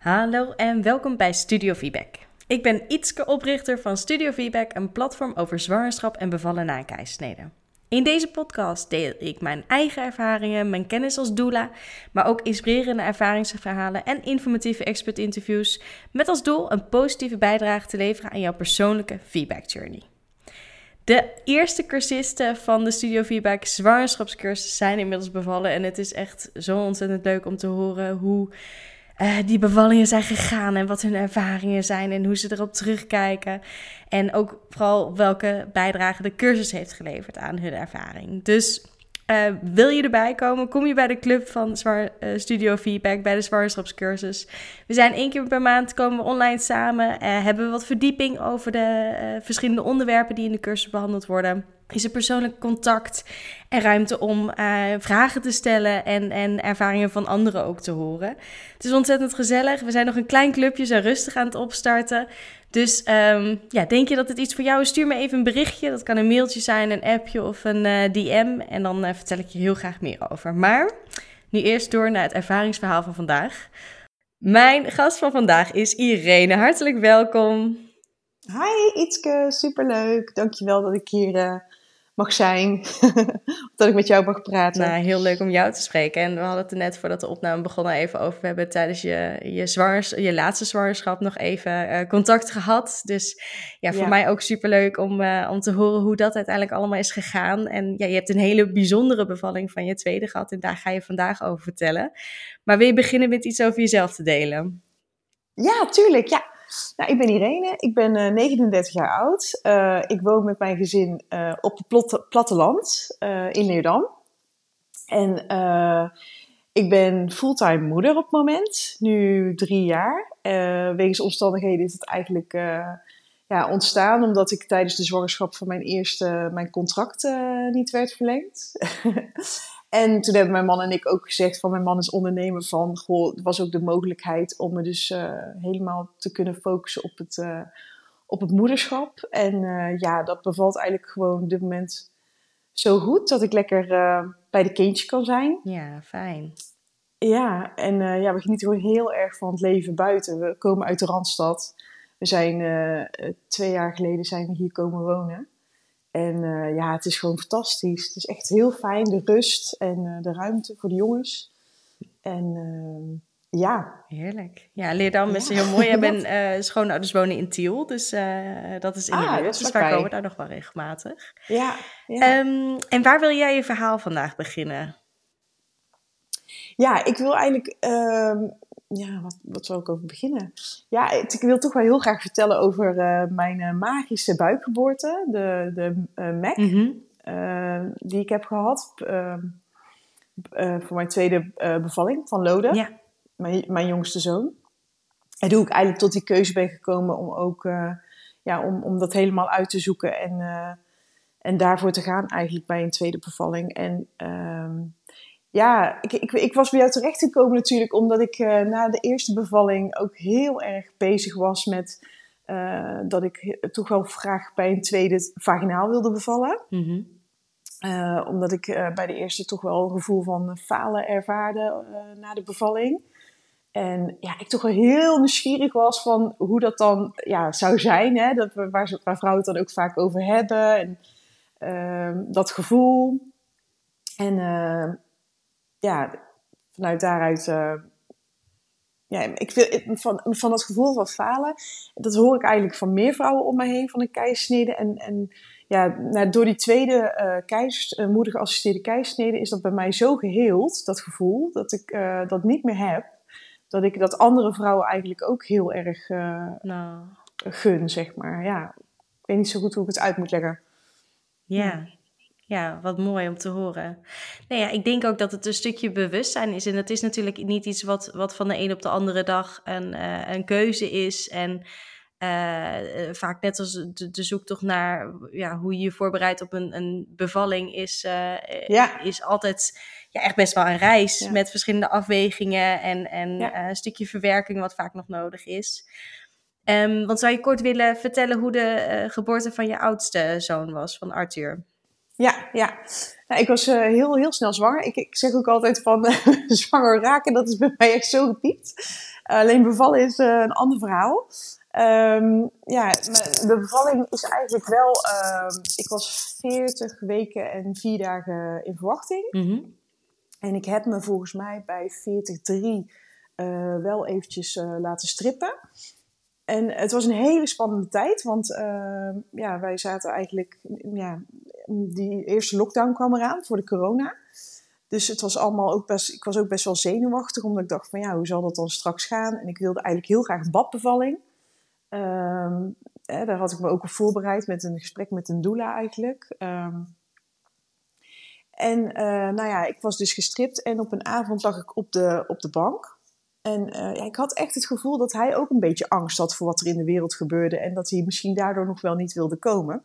Hallo en welkom bij Studio Feedback. Ik ben Ietske, oprichter van Studio Feedback, een platform over zwangerschap en bevallen na een In deze podcast deel ik mijn eigen ervaringen, mijn kennis als doula, maar ook inspirerende ervaringsverhalen en informatieve expert-interviews met als doel een positieve bijdrage te leveren aan jouw persoonlijke feedback journey. De eerste cursisten van de Studio Feedback zwangerschapscursus zijn inmiddels bevallen en het is echt zo ontzettend leuk om te horen hoe uh, die bevallingen zijn gegaan en wat hun ervaringen zijn en hoe ze erop terugkijken. En ook vooral welke bijdrage de cursus heeft geleverd aan hun ervaring. Dus uh, wil je erbij komen? Kom je bij de club van uh, Studio Feedback, bij de zwangerschapscursus. We zijn één keer per maand, komen we online samen. hebben we wat verdieping over de verschillende onderwerpen die in de cursus behandeld worden is er persoonlijk contact en ruimte om vragen te stellen en, en ervaringen van anderen ook te horen. Het is ontzettend gezellig. We zijn nog een klein clubje, zo rustig aan het opstarten. Dus um, ja, denk je dat het iets voor jou is? Stuur me even een berichtje. Dat kan een mailtje zijn, een appje of een uh, DM. En dan uh, vertel ik je heel graag meer over. Maar nu eerst door naar het ervaringsverhaal van vandaag. Mijn gast van vandaag is Irene. Hartelijk welkom. Hi Itske, superleuk. Dankjewel dat ik hier mag zijn. dat ik met jou mag praten. Nou, heel leuk om jou te spreken. En we hadden het er net voordat de opname begonnen even over. We hebben tijdens je, je, zwangers, je laatste zwangerschap nog even uh, contact gehad. Dus ja, voor mij ook superleuk om, uh, om te horen hoe dat uiteindelijk allemaal is gegaan. En ja, je hebt een hele bijzondere bevalling van je tweede gehad. En daar ga je vandaag over vertellen. Maar wil je beginnen met iets over jezelf te delen? Ja, tuurlijk. Ja, nou, ik ben Irene, ik ben 39 eh, jaar oud. Uh, ik woon met mijn gezin uh, op het platteland in Leerdam. En ik ben fulltime moeder op het moment, nu drie jaar. wegens omstandigheden is het eigenlijk ja, ontstaan omdat ik tijdens de zwangerschap van mijn eerste mijn contract niet werd verlengd. En toen hebben mijn man en ik ook gezegd van mijn man is ondernemer van, goh, er was ook de mogelijkheid om me dus uh, helemaal te kunnen focussen op het, uh, op het moederschap. En uh, ja, dat bevalt eigenlijk gewoon op dit moment zo goed dat ik lekker bij de kindje kan zijn. Ja, fijn. Ja, en ja, we genieten gewoon heel erg van het leven buiten. We komen uit de Randstad. We zijn twee jaar geleden zijn we hier komen wonen. En uh, ja, het is gewoon fantastisch. Het is echt heel fijn, de rust en uh, de ruimte voor de jongens. En uh, ja. Heerlijk. Ja, Leerdam is heel mooi. Jij bent schoonouders wonen in Tiel, dus dat is in ah, de buurt. Dus wij komen daar nog wel regelmatig. Ja. ja. Um, en waar wil jij je verhaal vandaag beginnen? Ja, ik wil eigenlijk ehm, ja, wat, wat zal ik over beginnen? Ja, ik wil toch wel heel graag vertellen over uh, mijn uh, magische buikgeboorte, de, de uh, MAC, mm -hmm. die ik heb gehad ehm, voor mijn tweede bevalling van Lode, ja. mijn, mijn jongste zoon. En hoe ik eigenlijk tot die keuze ben gekomen om ook ja, om, om dat helemaal uit te zoeken en, en daarvoor te gaan eigenlijk bij een tweede bevalling. En ehm, ja, ik, ik, ik, was bij jou terecht gekomen natuurlijk omdat ik uh, na de eerste bevalling ook heel erg bezig was met uh, dat ik toch wel graag bij een tweede vaginaal wilde bevallen. Mm -hmm. uh, omdat ik bij de eerste toch wel een gevoel van falen ervaarde na de bevalling. En ja, ik toch wel heel nieuwsgierig was van hoe dat dan ja, zou zijn. Hè? Dat, waar, waar vrouwen het dan ook vaak over hebben. En ehm, dat gevoel. En ja, vanuit daaruit. Uh, ja, ik wil, van, van dat gevoel van falen, dat hoor ik eigenlijk van meer vrouwen om me heen van een keisnede. En, en ja, nou, door die tweede uh, keis, uh, moedig geassisteerde keisnede is dat bij mij zo geheeld, dat gevoel, dat ik uh, dat niet meer heb. Dat ik dat andere vrouwen eigenlijk ook heel erg nou. gun, zeg maar. Ja, ik weet niet zo goed hoe ik het uit moet leggen. Ja, ja, wat mooi om te horen. Nou ja, ik denk ook dat het een stukje bewustzijn is. En het is natuurlijk niet iets wat, wat van de een op de andere dag een, uh, een keuze is. En uh, vaak net als de, de zoektocht naar ja, hoe je je voorbereidt op een, een bevalling is, uh, ja. is altijd ja, echt best wel een reis met verschillende afwegingen en, en ja. een stukje verwerking wat vaak nog nodig is. Um, want zou je kort willen vertellen hoe de geboorte van je oudste zoon was, van Arthur? Ja, ja. Nou, ik was uh, heel, heel snel zwanger. Ik, ik zeg ook altijd van zwanger raken, dat is bij mij echt zo gepiept. alleen bevallen is een ander verhaal. Um, ja, de bevalling is eigenlijk wel. Uh, ik was 40 weken en 4 dagen in verwachting. Mm En ik heb me volgens mij bij 43 uh, eh, wel eventjes laten strippen. En het was een hele spannende tijd, want uh, ja, wij zaten eigenlijk. Ja, die eerste lockdown kwam eraan voor de corona. Dus het was allemaal ook best, ik was ook best wel zenuwachtig, omdat ik dacht van ja, hoe zal dat dan straks gaan? En ik wilde eigenlijk heel graag badbevalling. Um, daar had ik me ook op voorbereid met een gesprek met een doula eigenlijk. Um, en uh, nou ja, ik was dus gestript en op een avond lag ik op de, op de bank. En uh, ja, ik had echt het gevoel dat hij ook een beetje angst had voor wat er in de wereld gebeurde. En dat hij misschien daardoor nog wel niet wilde komen.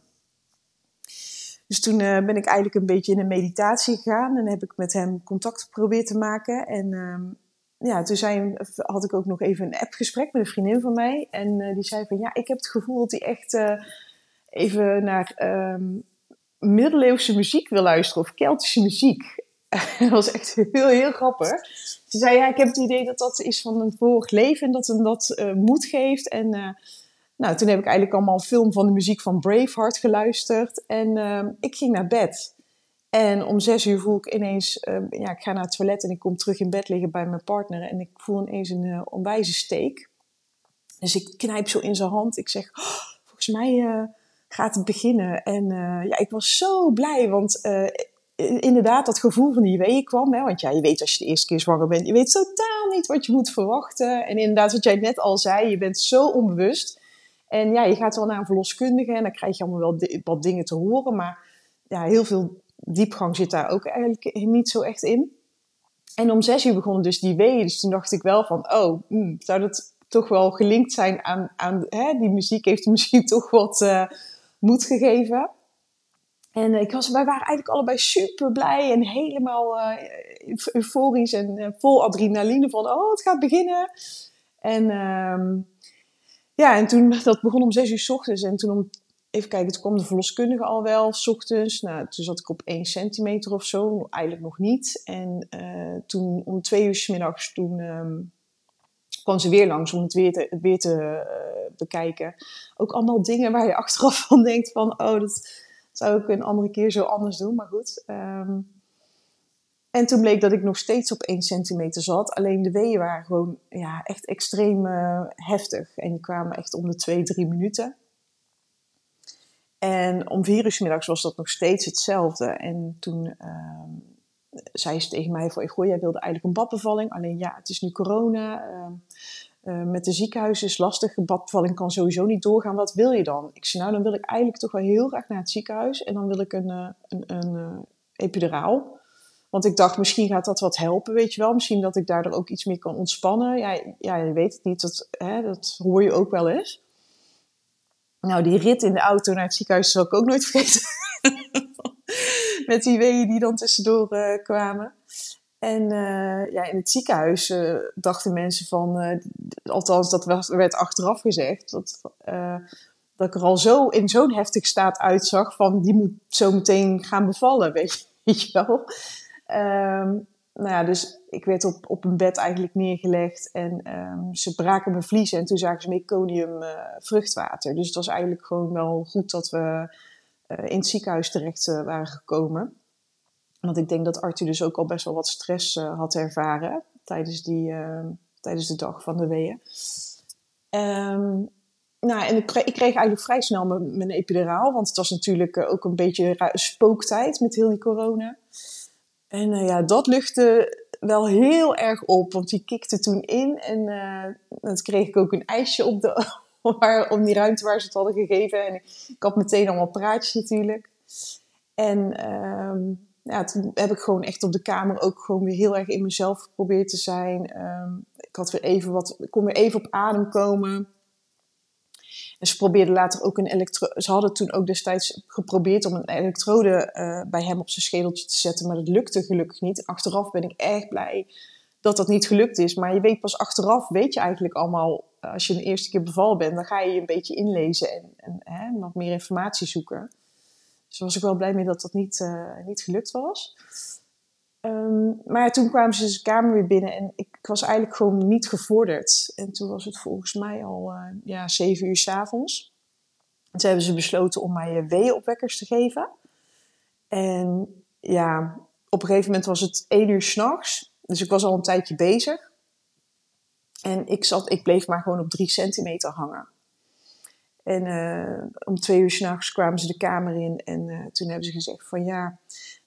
Dus toen uh, ben ik eigenlijk een beetje in een meditatie gegaan en heb ik met hem contact geprobeerd te maken. En um, ja, toen had ik ook nog even een appgesprek met een vriendin van mij. En uh, die zei van ja, ik heb het gevoel dat hij echt uh, even naar um, middeleeuwse muziek wil luisteren of Keltische muziek. dat was echt heel, heel grappig. Ze zei ja, ik heb het idee dat dat is van een vorig leven en dat hem dat moed geeft. En nou, toen heb ik eigenlijk allemaal film van de muziek van Braveheart geluisterd. En ehm, ik ging naar bed. En om zes uur voel ik ineens, uh, ja, ik ga naar het toilet en ik kom terug in bed liggen bij mijn partner. En ik voel ineens een uh, onwijze steek. Dus ik knijp zo in zijn hand. Ik zeg, oh, volgens mij uh, gaat het beginnen. En ja, ik was zo blij, want inderdaad, dat gevoel van die weeën kwam. Hè, want ja, je weet als je de eerste keer zwanger bent, je weet totaal niet wat je moet verwachten. En inderdaad, wat jij net al zei, je bent zo onbewust. En ja, je gaat wel naar een verloskundige en dan krijg je allemaal wel wat dingen te horen. Maar ja, heel veel diepgang zit daar ook eigenlijk niet zo echt in. En om zes uur begonnen dus die weeën. Dus toen dacht ik wel van, oh, hmm, zou dat toch wel gelinkt zijn aan, aan hè, die muziek heeft misschien toch wat uh, moed gegeven. En ik was, wij waren eigenlijk allebei super blij en helemaal uh, euforisch en vol adrenaline van, oh, het gaat beginnen. En ehm, ja, en toen, dat begon om zes uur s ochtends en toen om even kijken, toen kwam de verloskundige al wel, s ochtends. Nou, toen zat ik op 1 centimeter of zo, eigenlijk nog niet. En uh, toen om twee uur s middags, toen um, kwam ze weer langs om het weer te, weer te uh, bekijken. Ook allemaal dingen waar je achteraf van denkt van, oh, dat zou ik een andere keer zo anders doen. Maar goed. Um, en toen bleek dat ik nog steeds op 1 centimeter zat. Alleen de weeën waren gewoon ja, echt extreem uh, heftig. En die kwamen echt om de 2, 3 minuten. En om vier uur middags was dat nog steeds hetzelfde. En toen uh, zei ze tegen mij goh, jij wilde eigenlijk een badbevalling. Alleen ja, het is nu corona. Uh, uh, met de ziekenhuis is lastig. Een badbevalling kan sowieso niet doorgaan. Wat wil je dan? Ik zei, nou, dan wil ik eigenlijk toch wel heel graag naar het ziekenhuis. En dan wil ik een, eh, een, een, eh, epiduraal. Want ik dacht, misschien gaat dat wat helpen, weet je wel. Misschien dat ik daardoor ook iets meer kan ontspannen. Ja, ja je weet het niet, dat, hè, dat hoor je ook wel eens. Nou, die rit in de auto naar het ziekenhuis zal ik ook nooit vergeten. Met die weeën die dan tussendoor uh, kwamen. En uh, ja, in het ziekenhuis uh, dachten mensen van, althans dat werd achteraf gezegd, dat, dat ik er al zo in zo'n heftig staat uitzag van die moet zo meteen gaan bevallen, weet je, wel. Um, nou ja, dus ik werd op, op een bed eigenlijk neergelegd en um, ze braken mijn vliezen en toen zagen ze meconium uh, vruchtwater. Dus het was eigenlijk gewoon wel goed dat we uh, in het ziekenhuis terecht uh, waren gekomen. Want ik denk dat Arthur dus ook al best wel wat stress had ervaren tijdens, die, ehm, tijdens de dag van de weeën. Nou, en ik kreeg, ik kreeg, eigenlijk vrij snel mijn, mijn epiduraal, want het was natuurlijk ook een beetje spooktijd met heel die corona. En uh, ja, dat luchtte wel heel erg op, want die kikte toen in. En uh, dan kreeg ik ook een ijsje op de, om die ruimte waar ze het hadden gegeven. En ik, had meteen allemaal praatjes natuurlijk. En um, ja, toen heb ik gewoon echt op de kamer ook gewoon weer heel erg in mezelf geprobeerd te zijn. Um, ik had weer even wat, ik kon weer even op adem komen. En ze probeerden later ook een elektrode. Ze hadden toen ook destijds geprobeerd om een elektrode uh, bij hem op zijn schedeltje te zetten, maar dat lukte gelukkig niet. Achteraf ben ik erg blij dat dat niet gelukt is. Maar je weet pas achteraf, weet je eigenlijk allemaal, eh, als je een eerste keer bevallen bent, dan ga je je een beetje inlezen en, en hè, nog meer informatie zoeken. Dus Dus was ik wel blij mee dat dat niet, niet gelukt was. Ehm, maar toen kwamen ze dus de kamer weer binnen en ik, was eigenlijk gewoon niet gevorderd. En toen was het volgens mij al uh, ja, zeven uur s'avonds. En toen hebben ze besloten om mij uh, weeopwekkers te geven. En ja, op een gegeven moment was het één uur s'nachts. Dus ik was al een tijdje bezig. En ik, zat, ik bleef maar gewoon op drie centimeter hangen. En uh, om twee uur s'nachts kwamen ze de kamer in en toen hebben ze gezegd van ja,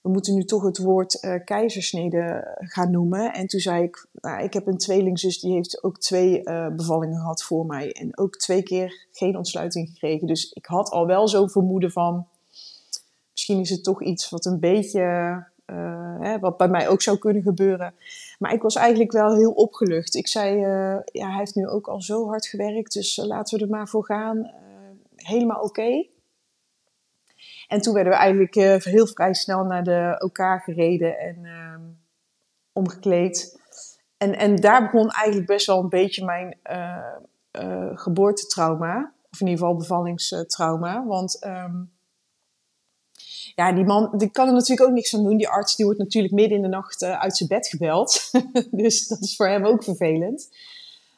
we moeten nu toch het woord uh, keizersnede gaan noemen. En toen zei ik, nou, ik heb een tweelingzus die heeft ook twee uh, bevallingen gehad voor mij. En ook twee keer geen ontsluiting gekregen. Dus ik had al wel zo vermoeden van, misschien is het toch iets wat een beetje, uh, hè, wat bij mij ook zou kunnen gebeuren. Maar ik was eigenlijk wel heel opgelucht. Ik zei, ja, hij heeft nu ook al zo hard gewerkt, dus laten we er maar voor gaan. helemaal oké. En toen werden we eigenlijk uh, heel vrij snel naar de OK gereden en uh, omgekleed. En, en daar begon eigenlijk best wel een beetje mijn uh, geboortetrauma. Of in ieder geval bevallingstrauma. Want um, ja, die man, die kan er natuurlijk ook niks aan doen. Die arts die wordt natuurlijk midden in de nacht uit zijn bed gebeld. dus dat is voor hem ook vervelend.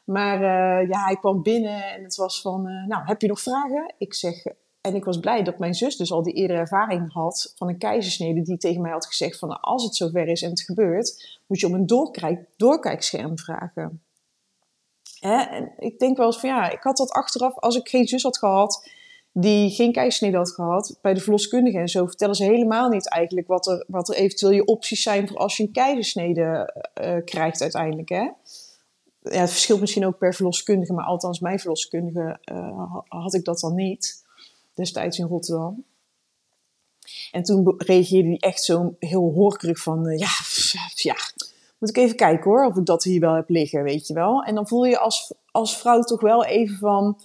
Maar ja, hij kwam binnen en het was van, nou, heb je nog vragen? Ik zeg, en ik was blij dat mijn zus dus al die eerdere ervaring had van een keizersnede. Die tegen mij had gezegd van als het zover is en het gebeurt, moet je om een doorkijk, doorkijkscherm vragen. Hè? En ik denk wel eens van ja, ik had dat achteraf, als ik geen zus had gehad die geen keizersnede had gehad, bij de verloskundige en zo, vertellen ze helemaal niet eigenlijk wat er, wat er eventueel je opties zijn voor als je een keizersnede uh, krijgt uiteindelijk. Hè? Het verschilt misschien ook per verloskundige, maar althans mijn verloskundige uh, had ik dat dan niet destijds in Rotterdam. En toen reageerde hij echt zo heel horkerig van, uh, ja, ja, moet ik even kijken hoor, of ik dat hier wel heb liggen, weet je wel. En dan voel je als, als vrouw toch wel even van,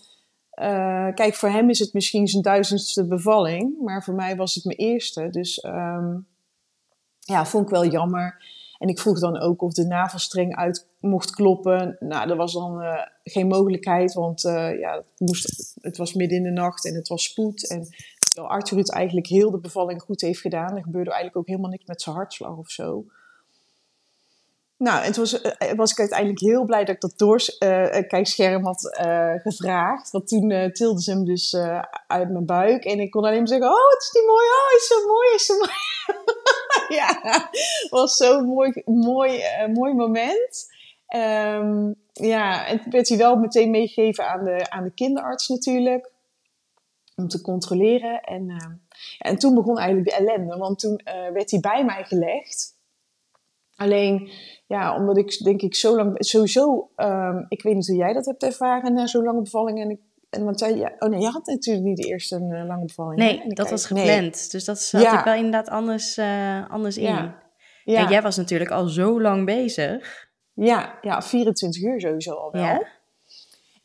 uh, kijk, voor hem is het misschien zijn duizendste bevalling, maar voor mij was het mijn eerste. Dus um, ja, vond ik wel jammer. En ik vroeg dan ook of de navelstreng uit mocht kloppen. Nou, er was dan uh, geen mogelijkheid, want uh, ja, het, moest, het was midden in de nacht en het was spoed. En terwijl Arthur het eigenlijk heel de bevalling goed heeft gedaan, er gebeurde eigenlijk ook helemaal niks met zijn hartslag of zo. Nou, en toen was, uh, was ik uiteindelijk heel blij dat ik dat doorkijkscherm had gevraagd. Want toen tilde ze hem dus uit mijn buik. En ik kon alleen maar zeggen, oh, het is niet mooi, oh, is zo mooi, is zo mooi. ja, was zo'n mooi, mooi, uh, mooi moment. Um, ja, en werd hij wel meteen meegegeven aan de, aan de kinderarts natuurlijk. Om te controleren. En, uh, en toen begon eigenlijk de ellende. Want toen uh, werd hij bij mij gelegd. Alleen, ja, omdat ik denk ik zo lang... Sowieso, um, ik weet niet hoe jij dat hebt ervaren na zo'n lange bevalling. En ik en want jij, ja, oh nee, je had natuurlijk niet de eerste een uh, lange bevalling. Nee, dat was gepland. Dus dat zat ja. ik wel inderdaad anders, uh, anders in. Ja. jij was natuurlijk al zo lang bezig. Ja, ja 24 uur sowieso al wel.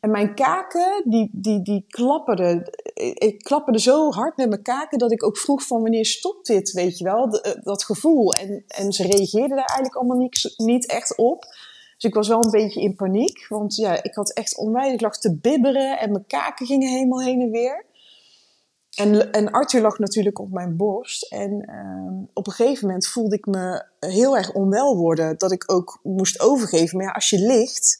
En mijn kaken, die, die, die klapperden. Ik klapperde zo hard met mijn kaken dat ik ook vroeg van wanneer stopt dit, weet je wel? De, dat gevoel. En, en ze reageerden daar eigenlijk allemaal niet, niet echt op. Dus ik was wel een beetje in paniek. Want ja, ik had echt onwijs. Ik lag te bibberen en mijn kaken gingen helemaal heen en weer. En, en Arthur lag natuurlijk op mijn borst. En uh, op een gegeven moment voelde ik me heel erg onwel worden. Dat ik ook moest overgeven. Maar ja, als je ligt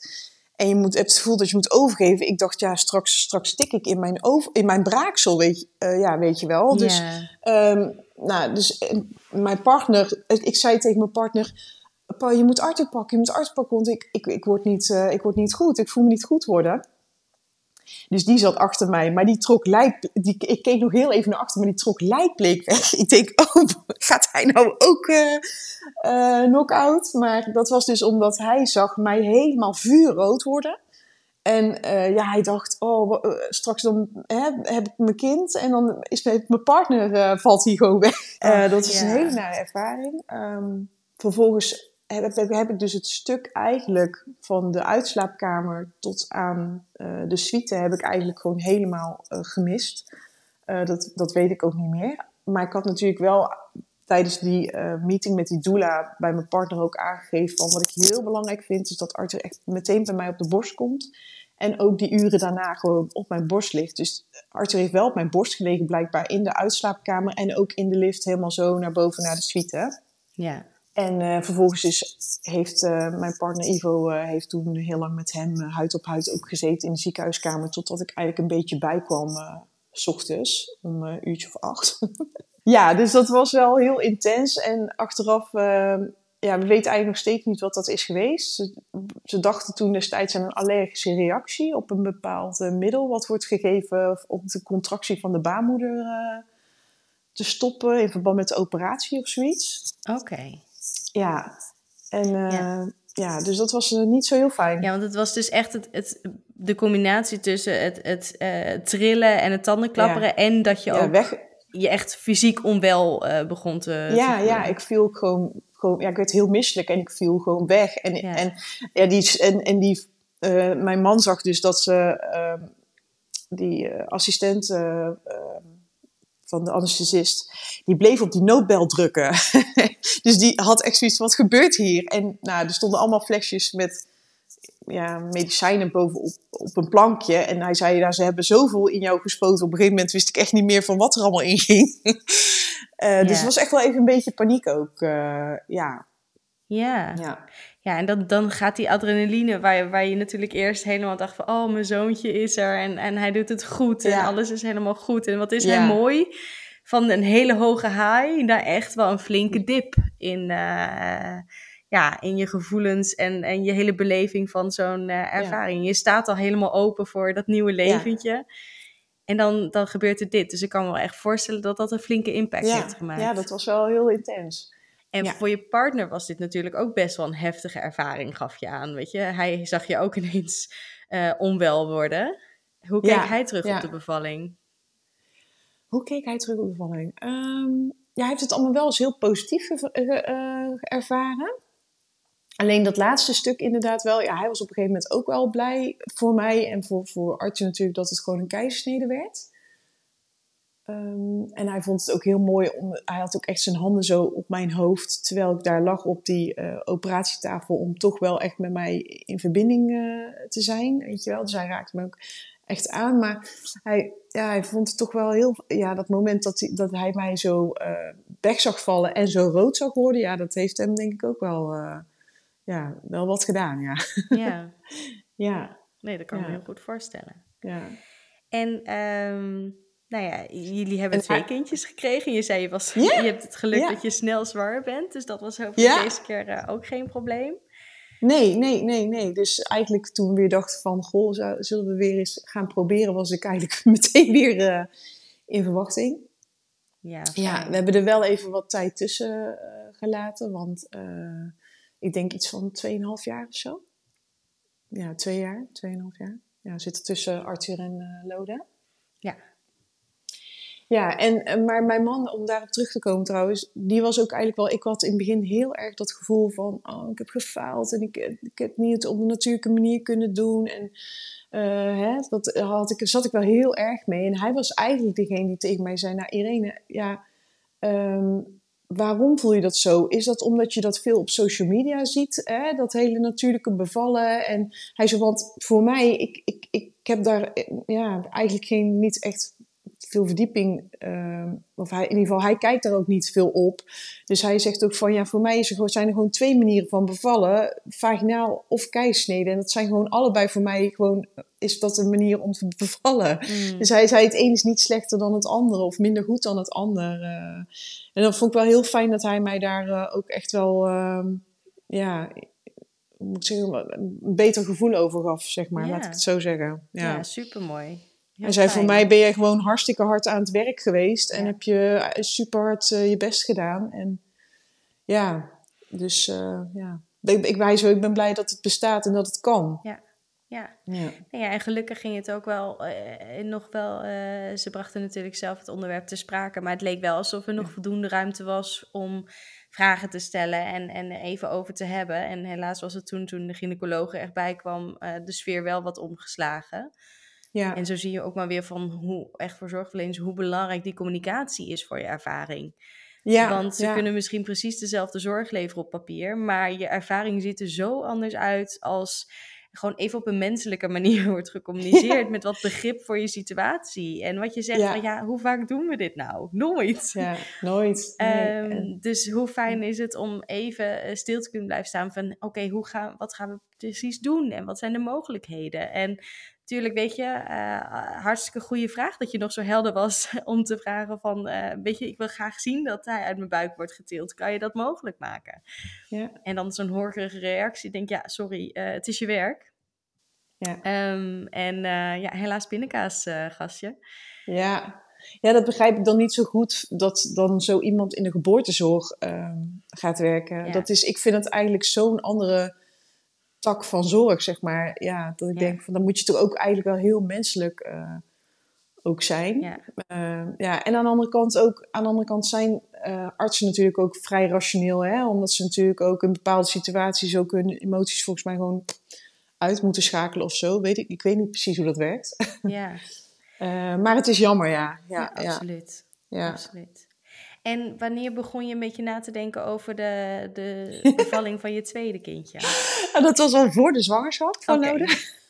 en je moet, het gevoel dat je moet overgeven. Ik dacht, ja, straks, straks stik ik in mijn, over, in mijn braaksel, weet je, uh, ja, weet je wel. Dus, yeah. um, nou, dus uh, mijn partner, ik zei tegen mijn partner je moet Arthur pakken, je moet pakken, want ik, ik, ik, word niet, uh, ik word niet goed. Ik voel me niet goed worden. Dus die zat achter mij, maar die trok lijk, die, ik keek nog heel even naar achter, maar die trok lijkbleek weg. Ik denk, oh, gaat hij nou ook uh, uh, knock-out? Maar dat was dus omdat hij zag mij helemaal vuurrood worden. En uh, ja, hij dacht, oh, straks dan hè, heb ik mijn kind en dan is mijn, mijn partner, valt hij gewoon weg. Ach, dat is ja. een hele nare ervaring. Um, vervolgens heb, heb, heb, ik dus het stuk eigenlijk van de uitslaapkamer tot aan uh, de suite heb ik eigenlijk gewoon helemaal uh, gemist. Uh, dat, dat weet ik ook niet meer. Maar ik had natuurlijk wel tijdens die meeting met die doula bij mijn partner ook aangegeven van wat ik heel belangrijk vind is dat Arthur echt meteen bij mij op de borst komt. En ook die uren daarna gewoon op mijn borst ligt. Dus Arthur heeft wel op mijn borst gelegen, blijkbaar in de uitslaapkamer. En ook in de lift helemaal zo naar boven naar de suite. Ja. En uh, vervolgens dus heeft uh, mijn partner Ivo uh, heeft toen heel lang met hem huid op huid ook gezeten in de ziekenhuiskamer. Totdat ik eigenlijk een beetje bijkwam, s ochtends, om een uurtje of acht. ja, dus dat was wel heel intens. En achteraf ja, we weten eigenlijk nog steeds niet wat dat is geweest. Ze, dachten toen destijds aan een allergische reactie op een bepaald middel wat wordt gegeven om de contractie van de baarmoeder te stoppen in verband met de operatie of zoiets. Oké. Ja, en uh, ja. ja. dus dat was niet zo heel fijn. Ja, want het was dus echt het, het, de combinatie tussen het, het trillen en het tandenklapperen ja. en dat je ook weg... je echt fysiek onwel begon te... Ja, ja, ik viel gewoon ja, ik werd heel misselijk en ik viel gewoon weg. En, en, ja, die, en, en die, mijn man zag dus dat ze, uh, die assistent ehm, van de anesthesist, die bleef op die noodbel drukken. dus die had echt zoiets, wat gebeurt hier? En nou, er stonden allemaal flesjes met ja, medicijnen bovenop op een plankje. En hij zei, nou, ze hebben zoveel in jou gespoten. Op een gegeven moment wist ik echt niet meer van wat er allemaal in ging. uh, Dus het was echt wel even een beetje paniek ook. Uh, ja. Ja. ja. Ja, en dan, dan gaat die adrenaline, waar je, waar je natuurlijk eerst helemaal dacht van... oh, mijn zoontje is er en, en hij doet het goed en alles is helemaal goed. En wat is hij mooi, van een hele hoge high naar echt wel een flinke dip in... Uh, ja, in je gevoelens en, en je hele beleving van zo'n uh, ervaring. Je staat al helemaal open voor dat nieuwe leventje. En dan, dan gebeurt er dit. Dus ik kan me wel echt voorstellen dat dat een flinke impact heeft gemaakt. Ja, dat was wel heel intens. En voor je partner was dit natuurlijk ook best wel een heftige ervaring, gaf je aan. Weet je, hij zag je ook ineens uh, onwel worden. Hoe keek hij terug op de bevalling? Hoe keek hij terug op de bevalling? Um, ja, hij heeft het allemaal wel eens heel positief uh, ervaren. Alleen dat laatste stuk inderdaad wel. Ja, hij was op een gegeven moment ook wel blij voor mij en voor, voor Artje natuurlijk dat het gewoon een keizersnede werd. Um, en hij vond het ook heel mooi. Om, hij had ook echt zijn handen zo op mijn hoofd. Terwijl ik daar lag op die uh, operatietafel. Om toch wel echt met mij in verbinding uh, te zijn. Weet je wel. Dus hij raakte me ook echt aan. Maar hij, ja, hij vond het toch wel heel. Ja, dat moment dat hij, dat hij mij zo uh, weg zag vallen. En zo rood zag worden. Ja, dat heeft hem denk ik ook wel ja, wel wat gedaan, ja. Ja. ja. Nee, dat kan ik me heel goed voorstellen. Ja. En um, nou ja, jullie hebben twee kindjes gekregen. Je zei je, was, je hebt het geluk dat je snel zwaar bent. Dus dat was hopelijk deze keer uh, ook geen probleem. Nee, nee, nee, nee. Dus eigenlijk toen we weer dachten van... Goh, zullen we weer eens gaan proberen... was ik eigenlijk meteen weer uh, in verwachting. Ja, ja, we hebben er wel even wat tijd tussen uh, gelaten. Want ik denk iets van 2,5 jaar of zo. Ja, twee jaar, 2,5 jaar. Ja, zitten tussen Arthur en Loda. Ja. En, maar mijn man, om daarop terug te komen trouwens, die was ook eigenlijk wel... Ik had in het begin heel erg dat gevoel van, oh, ik heb gefaald en ik, ik heb niet op een natuurlijke manier kunnen doen. En uh, hè, dat had ik, zat ik wel heel erg mee. En hij was eigenlijk degene die tegen mij zei, nou Irene, ja... Um, waarom voel je dat zo? Is dat omdat je dat veel op social media ziet? Hè? Dat hele natuurlijke bevallen. En hij zei, want voor mij, ik, ik, ik heb daar ja, eigenlijk geen, niet echt veel verdieping. Uh, of hij, in ieder geval, hij kijkt daar ook niet veel op. Dus hij zegt ook van, ja, voor mij is er, zijn er gewoon twee manieren van bevallen. Vaginaal of keisnede. En dat zijn gewoon allebei voor mij gewoon, is dat een manier om te bevallen. Mm. Dus hij zei, het een is niet slechter dan het andere. Of minder goed dan het ander. Uh, en dat vond ik wel heel fijn dat hij mij daar uh, ook echt wel, uh, ja, moet ik zeggen, een beter gevoel over gaf, zeg maar. Ja. Laat ik het zo zeggen. Ja, ja supermooi. Hij zei, voor mij ben je gewoon hartstikke hard aan het werk geweest. En heb je super hard uh, je best gedaan. En ja, dus uh, ja. Ik, ik, wij zo, ik ben blij dat het bestaat en dat het kan. Ja. Ja. Ja. ja, en gelukkig ging het ook wel uh, nog wel. Ze brachten natuurlijk zelf het onderwerp te sprake, maar het leek wel alsof er nog voldoende ruimte was om vragen te stellen en, en even over te hebben. En helaas was het toen, toen de gynaecoloog er echt bij kwam, de sfeer wel wat omgeslagen. Ja. En zo zie je ook maar weer van hoe echt voor zorgverleners hoe belangrijk die communicatie is voor je ervaring. Ja, Want ze kunnen misschien precies dezelfde zorg leveren op papier, maar je ervaring ziet er zo anders uit als gewoon even op een menselijke manier wordt gecommuniceerd. Met wat begrip voor je situatie. En wat je zegt van ja, hoe vaak doen we dit nou? Nooit. Ja, nooit. Ehm, dus hoe fijn is het om even eh, stil te kunnen blijven staan van oké, hoe gaan, wat gaan we precies doen? En wat zijn de mogelijkheden? En Tuurlijk, weet je, uh, hartstikke goede vraag dat je nog zo helder was om te vragen van, uh, weet je, ik wil graag zien dat hij uit mijn buik wordt getild. Kan je dat mogelijk maken? Ja. En dan zo'n horgerige reactie, denk ja, sorry, uh, het is je werk. Ja. Um, en ja, helaas pindakaas, gastje. Ja. ja, dat begrijp ik dan niet zo goed, dat dan zo iemand in de geboortezorg ehm, gaat werken. Ja. Dat is, ik vind het eigenlijk zo'n andere tak van zorg, zeg maar. Ja, dat ik denk van dan moet je toch ook eigenlijk wel heel menselijk uh, ook zijn. Ja. Uh, ja, en aan de andere kant ook, aan de andere kant zijn uh, artsen natuurlijk ook vrij rationeel, hè, omdat ze natuurlijk ook in bepaalde situaties ook hun emoties volgens mij gewoon uit moeten schakelen of zo. Weet ik, ik weet niet precies hoe dat werkt. Ja. maar het is jammer, ja. Ja, ja absoluut. Ja. absoluut. En wanneer begon je een beetje na te denken over de, de bevalling van je tweede kindje? dat was al voor de zwangerschap van okay. nodig.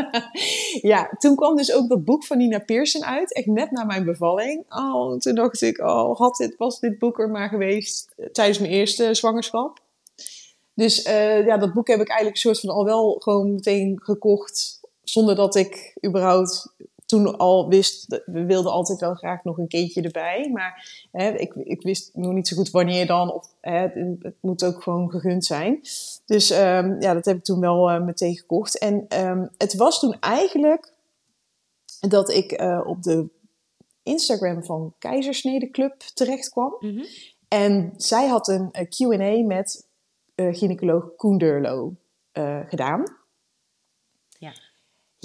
ja, toen kwam dus ook dat boek van Nina Pearson uit, echt net na mijn bevalling. Oh, toen dacht ik, oh, had dit, was dit boek er maar geweest tijdens mijn eerste zwangerschap. Dus uh, ja, dat boek heb ik eigenlijk soort van al wel gewoon meteen gekocht, zonder dat ik überhaupt toen al wist, we wilden altijd wel graag nog een kindje erbij. Maar hè, ik, ik wist nog niet zo goed wanneer dan. Of, hè, het, moet ook gewoon gegund zijn. Dus um, ja, dat heb ik toen wel uh, meteen gekocht. En um, het was toen eigenlijk dat ik uh, op de Instagram van Keizersnede Club terecht kwam. Mm -hmm. En zij had een Q&A met gynaecoloog Koen Durlo gedaan.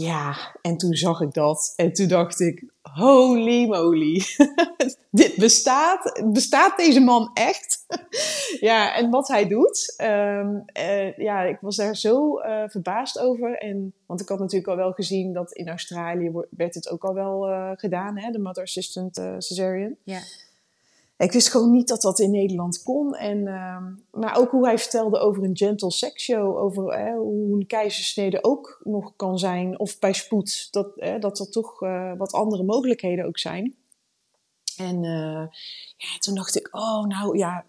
Ja, en toen zag ik dat. En toen dacht ik, holy moly. Dit bestaat. Bestaat deze man echt? ja, en wat hij doet. Um, uh, ja, ik was daar zo uh, verbaasd over. En, want ik had natuurlijk al wel gezien dat in Australië werd het ook al wel uh, gedaan. Hè? De mother assistant cesarean. Ja. Ik wist gewoon niet dat dat in Nederland kon. En, uh, maar ook hoe hij vertelde over een gentle sex show. Over hoe een keizersnede ook nog kan zijn. Of bij spoed. Dat, hè, dat er toch uh, wat andere mogelijkheden ook zijn. En uh, ja, toen dacht ik, oh nou ja,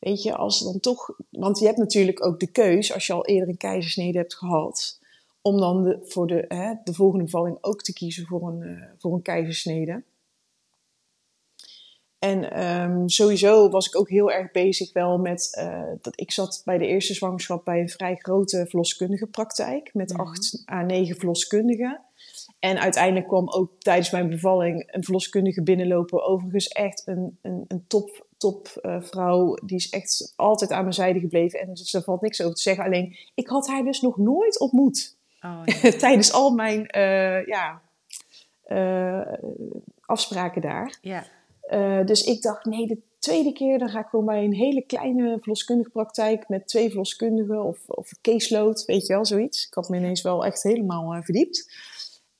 weet je, als dan toch... Want je hebt natuurlijk ook de keus, als je al eerder een keizersnede hebt gehad... om dan de, voor de, de volgende bevalling ook te kiezen voor een, uh, voor een keizersnede. En um, sowieso was ik ook heel erg bezig wel met uh, dat ik zat bij de eerste zwangerschap bij een vrij grote verloskundige praktijk met mm acht à negen verloskundigen. En uiteindelijk kwam ook tijdens mijn bevalling een verloskundige binnenlopen. Overigens echt een, een, een top, top uh, vrouw. Die is echt altijd aan mijn zijde gebleven. En dus er valt niks over te zeggen. Alleen, ik had haar dus nog nooit ontmoet. Oh, ja. tijdens al mijn uh, ja, afspraken daar. Ja. Uh, dus ik dacht, nee, de tweede keer dan ga ik gewoon bij een hele kleine verloskundige praktijk met twee verloskundigen of, of caseload, weet je wel, zoiets. Ik had me ineens wel echt helemaal uh, verdiept.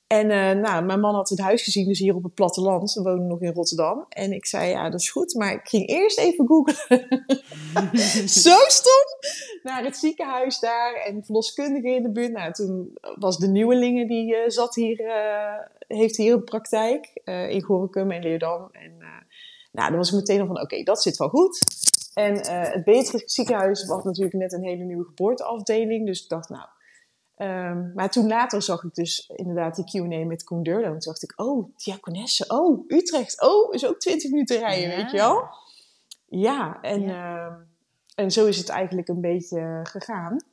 En uh, nou, mijn man had het huis gezien, dus hier op het platteland. We wonen nog in Rotterdam. En ik zei, ja, dat is goed. Maar ik ging eerst even googlen. Zo stom! Naar het ziekenhuis daar en verloskundige in de buurt. Nou, toen was de nieuwelinge, die uh, zat hier, heeft hier een praktijk. in Gorinchem en Leerdam. En nou, dan was ik meteen al van, oké, okay, dat zit wel goed. En het Beatrix ziekenhuis was natuurlijk net een hele nieuwe geboorteafdeling. Dus ik dacht, nou Um, maar toen later zag ik dus inderdaad die Q&A met Koen Durlo. En toen dacht ik, oh, Diakonesse, oh, Utrecht, oh, is ook 20 minuten rijden, ja. weet je wel? Ja, en, ja. Uh, en zo is het eigenlijk een beetje gegaan.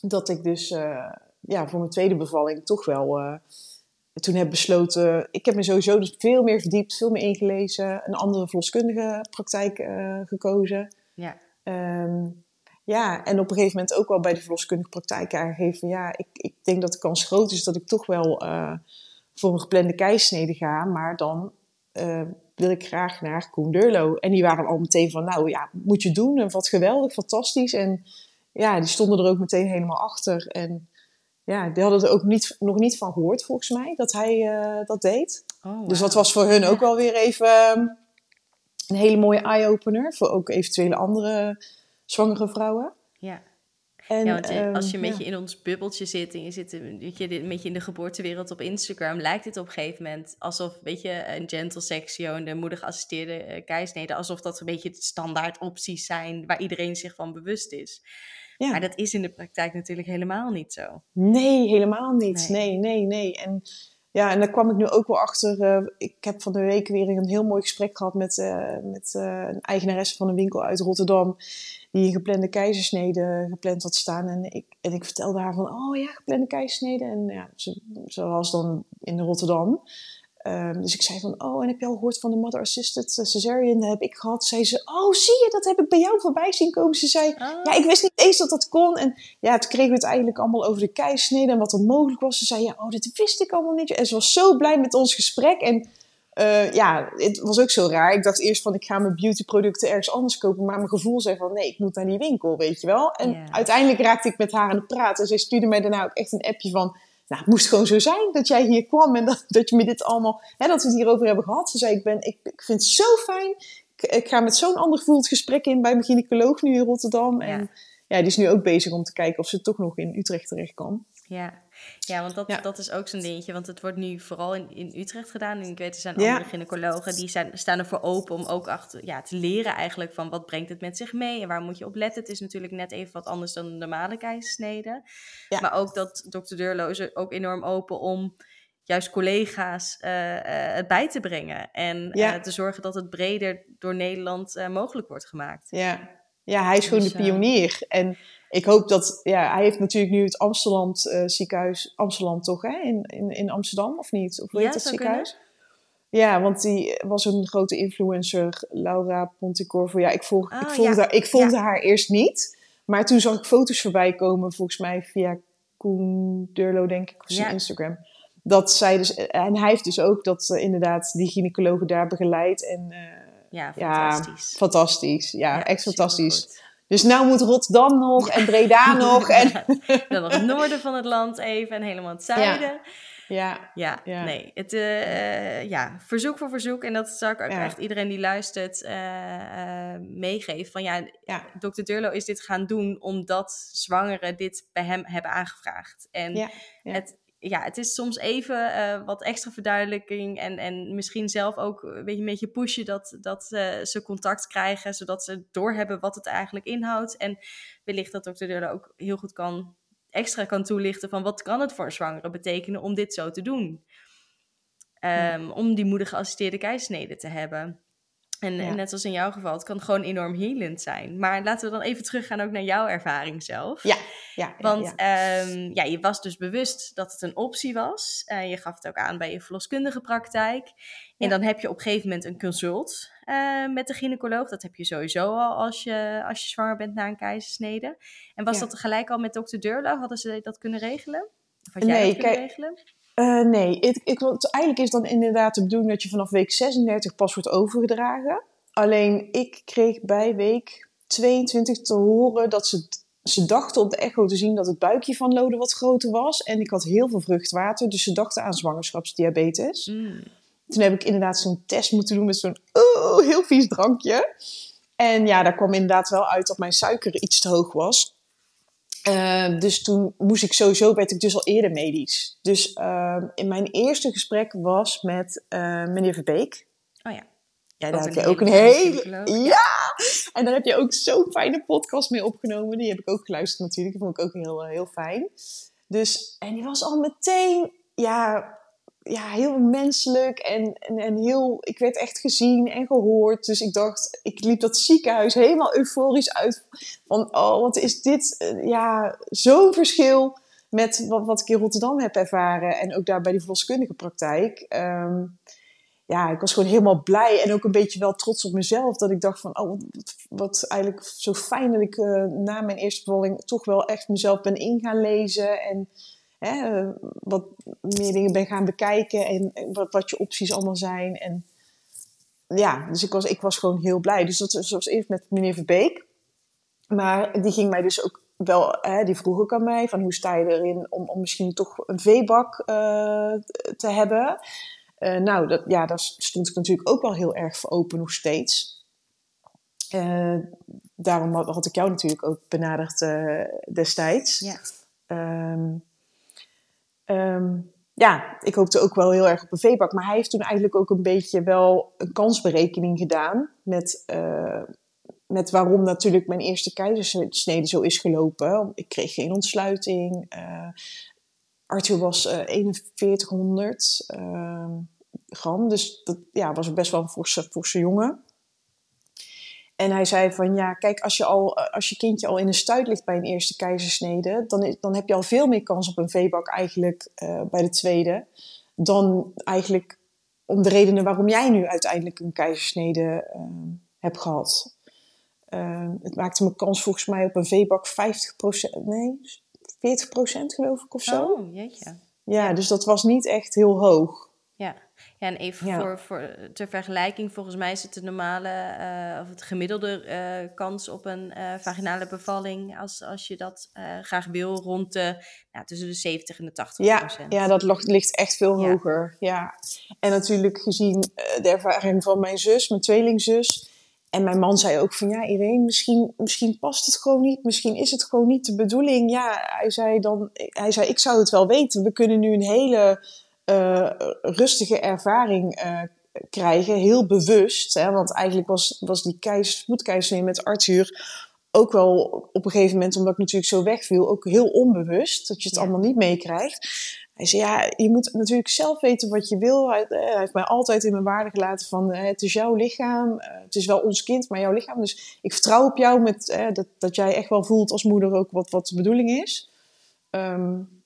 Dat ik dus uh, ja, voor mijn tweede bevalling toch wel uh, toen heb besloten... Ik heb me sowieso dus veel meer verdiept, veel meer ingelezen. Een andere verloskundige praktijk uh, gekozen. Ja. Um, ja, en op een gegeven moment ook wel bij de verloskundige praktijk aangegeven. Ja, ik, ik denk dat de kans groot is dat ik toch wel uh, voor een geplande keisnede ga. Maar dan uh, wil ik graag naar Koen Durlo. En die waren al meteen van, nou ja, moet je doen. En wat geweldig, fantastisch. En ja, die stonden er ook meteen helemaal achter. En ja, die hadden er ook niet, nog niet van gehoord, volgens mij, dat hij uh, dat deed. Oh, wow. Dus dat was voor hun ook wel weer even een hele mooie eye-opener. Voor ook eventuele andere zwangere vrouwen. Ja. En, ja, want je, als je een beetje in ons bubbeltje zit en je zit een beetje, een beetje in de geboortewereld op Instagram, lijkt het op een gegeven moment alsof, weet je, een gentle section, de moedig geassisteerde uh, keisnede, alsof dat een beetje de standaard opties zijn waar iedereen zich van bewust is. Ja. Maar dat is in de praktijk natuurlijk helemaal niet zo. Nee, helemaal niet. Nee, nee, nee. nee. En ja, en daar kwam ik nu ook wel achter. Uh, ik heb van de week weer een heel mooi gesprek gehad met, uh, met uh, een eigenaresse van een winkel uit Rotterdam. Die een geplande keizersnede gepland had staan. En ik, en ik vertelde haar van, oh ja, geplande keizersnede. En ja, ze, ze was dan in Rotterdam. Um, dus ik zei van, oh, en heb je al gehoord van de mother assisted cesarean? Dat heb ik gehad. Zei ze, oh, zie je, dat heb ik bij jou voorbij zien komen. Ze zei, ah. ja, ik wist niet eens dat dat kon. En ja, toen kregen we het eigenlijk allemaal over de keisnede en wat er mogelijk was. Ze zei, ja, oh, dit wist ik allemaal niet. En ze was zo blij met ons gesprek. En uh, ja, het was ook zo raar. Ik dacht eerst van, ik ga mijn beautyproducten ergens anders kopen. Maar mijn gevoel zei van, nee, ik moet naar die winkel, weet je wel. En uiteindelijk raakte ik met haar aan het praten. En zij stuurde mij daarna ook echt een appje van nou, het moest gewoon zo zijn dat jij hier kwam en dat, dat je me dit allemaal, hè, dat we het hierover hebben gehad. Ze zei, ik, ben, ik, ik vind het zo fijn. Ik, ik ga met zo'n ander gevoel het gesprek in bij mijn gynaecoloog nu in Rotterdam. En ja, die is nu ook bezig om te kijken of ze toch nog in Utrecht terecht kan. Ja, ja, want dat, dat is ook zo'n dingetje. Want het wordt nu vooral in, in Utrecht gedaan. En ik weet, er zijn andere gynaecologen die zijn, staan ervoor open om ook achter, ja, te leren eigenlijk van wat brengt het met zich mee en waar moet je op letten. Het is natuurlijk net even wat anders dan een normale keizersnede. Ja. Maar ook dat dokter Deurlo is ook enorm open om juist collega's uh, uh, het bij te brengen. En uh, te zorgen dat het breder door Nederland mogelijk wordt gemaakt. Ja. Ja, hij is gewoon dus, de pionier. En ik hoop dat, ja, hij heeft natuurlijk nu het Amsterdam uh, ziekenhuis, Amsterdam toch, hè? In, in, in Amsterdam of niet? Of hoe heet ja, dat ziekenhuis? Ja, want die was een grote influencer, Laura Ponticorvo. Ja, ik, volg, ik ah, volgde, ik volgde haar eerst niet. Maar toen zag ik foto's voorbij komen, volgens mij via Koen Durlo, denk ik, op zijn Instagram. Dat zij dus, en hij heeft dus ook dat uh, inderdaad die gynaecologen daar begeleid. En, uh, ja, fantastisch. Ja, fantastisch. Ja, echt fantastisch. Dus nou moet Rotterdam nog en Breda nog. En... Dan nog het noorden van het land even en helemaal het zuiden. Ja. Ja, ja, nee. Het, uh, ja, verzoek voor verzoek. En dat zou ik ook echt iedereen die luistert uh, uh, meegeven. Van ja, ja, dokter Durlo is dit gaan doen omdat zwangeren dit bij hem hebben aangevraagd. En het ja, het is soms even uh, wat extra verduidelijking en, en misschien zelf ook een beetje, een beetje pushen dat, dat uh, ze contact krijgen, zodat ze doorhebben wat het eigenlijk inhoudt. En wellicht dat dokter Durle ook heel goed kan, extra kan toelichten van wat kan het voor een zwangere betekenen om dit zo te doen. Um, Om die moedige geassisteerde keisnede te hebben. En, net zoals in jouw geval, het kan gewoon enorm healend zijn. Maar laten we dan even teruggaan ook naar jouw ervaring zelf. Ja, ja. Want ja. Um, ja, je was dus bewust dat het een optie was. Uh, je gaf het ook aan bij je verloskundige praktijk. En dan heb je op een gegeven moment een consult uh, met de gynaecoloog. Dat heb je sowieso al als je, als je zwanger bent na een keizersnede. En was dat tegelijk al met dokter Deurlo? Hadden ze dat kunnen regelen? Of had jij nee, dat kunnen regelen? Uh, nee, ik, ik, eigenlijk is dan inderdaad de bedoeling dat je vanaf week 36 pas wordt overgedragen. Alleen ik kreeg bij week 22 te horen dat ze, ze dachten op de echo te zien dat het buikje van Lode wat groter was. En ik had heel veel vruchtwater, dus ze dachten aan zwangerschapsdiabetes. Mm. Toen heb ik inderdaad zo'n test moeten doen met zo'n oh, heel vies drankje. En ja, daar kwam inderdaad wel uit dat mijn suiker iets te hoog was. Uh, dus toen moest ik sowieso, werd ik dus al eerder medisch. Dus uh, in mijn eerste gesprek was met uh, meneer Verbeek. Oh ja. Ja, daar heb je ook een hele... Ja! En daar heb je ook zo'n fijne podcast mee opgenomen. Die heb ik ook geluisterd natuurlijk. Die vond ik ook heel, heel fijn. Dus, en die was al meteen, ja, ja, heel menselijk en, en, heel, ik werd echt gezien en gehoord. Dus ik dacht, ik liep dat ziekenhuis helemaal euforisch uit. Van, oh, wat is dit, eh, ja, zo'n verschil met wat, wat ik in Rotterdam heb ervaren. En ook daar bij die verloskundige praktijk. Ehm, ja, ik was gewoon helemaal blij en ook een beetje wel trots op mezelf. Dat ik dacht van, oh, wat, wat eigenlijk zo fijn dat ik uh, na mijn eerste bevalling toch wel echt mezelf ben in gaan lezen. En hè, wat meer dingen ben gaan bekijken en wat, wat je opties allemaal zijn. En ja, dus ik was, ik was gewoon heel blij. Dus dat was eerst met meneer Verbeek. Maar die ging mij dus ook wel, hè, die vroeg ook aan mij van hoe sta je erin om, om misschien toch een veebak uh, te hebben. Uh, nou, dat, ja, daar stond ik natuurlijk ook wel heel erg voor open nog steeds. Uh, daarom had, ik jou natuurlijk ook benaderd destijds. Ja. Um, ja, ik hoopte ook wel heel erg op een veebak. Maar hij heeft toen eigenlijk ook een beetje wel een kansberekening gedaan. Met, uh, met waarom natuurlijk mijn eerste keizersnede zo is gelopen. Ik kreeg geen ontsluiting. Uh, Arthur was uh, 4100 gram. Dus dat ja, was best wel een forse, forse jongen. En hij zei van ja, kijk, als je, al, als je kindje al in een stuit ligt bij een eerste keizersnede, dan, is, dan heb je al veel meer kans op een veebak eigenlijk uh, bij de tweede. Dan eigenlijk om de redenen waarom jij nu uiteindelijk een keizersnede uh, hebt gehad. Uh, het maakte mijn kans volgens mij op een veebak 50%, nee, 40% geloof ik of zo. Oh, jeetje. Ja, ja, dus dat was niet echt heel hoog. Ja. Ja, en even Voor, voor, ter vergelijking, volgens mij is het de normale uh, of het gemiddelde uh, kans op een uh, vaginale bevalling, als, als je dat graag wil, rond de ja, tussen de 70 en de 80 ja, procent. Ja, dat ligt echt veel hoger. Ja. En natuurlijk gezien de ervaring van mijn zus, mijn tweelingzus. En mijn man zei ook van ja, Irene, misschien, misschien past het gewoon niet. Misschien is het gewoon niet de bedoeling. Ja, hij zei dan, hij zei, ik zou het wel weten. We kunnen nu een hele uh, rustige ervaring uh, krijgen, heel bewust. Hè? Want eigenlijk was, was die spoedkeizersnee met Arthur ook wel op een gegeven moment, omdat ik natuurlijk zo wegviel, ook heel onbewust. Dat je het allemaal niet meekrijgt. Hij zei, ja, je moet natuurlijk zelf weten wat je wil. Hij, eh, hij heeft mij altijd in mijn waarde gelaten van, het is jouw lichaam. het is wel ons kind, maar jouw lichaam. Dus ik vertrouw op jou met, dat, dat jij echt wel voelt als moeder ook wat, wat de bedoeling is. Um,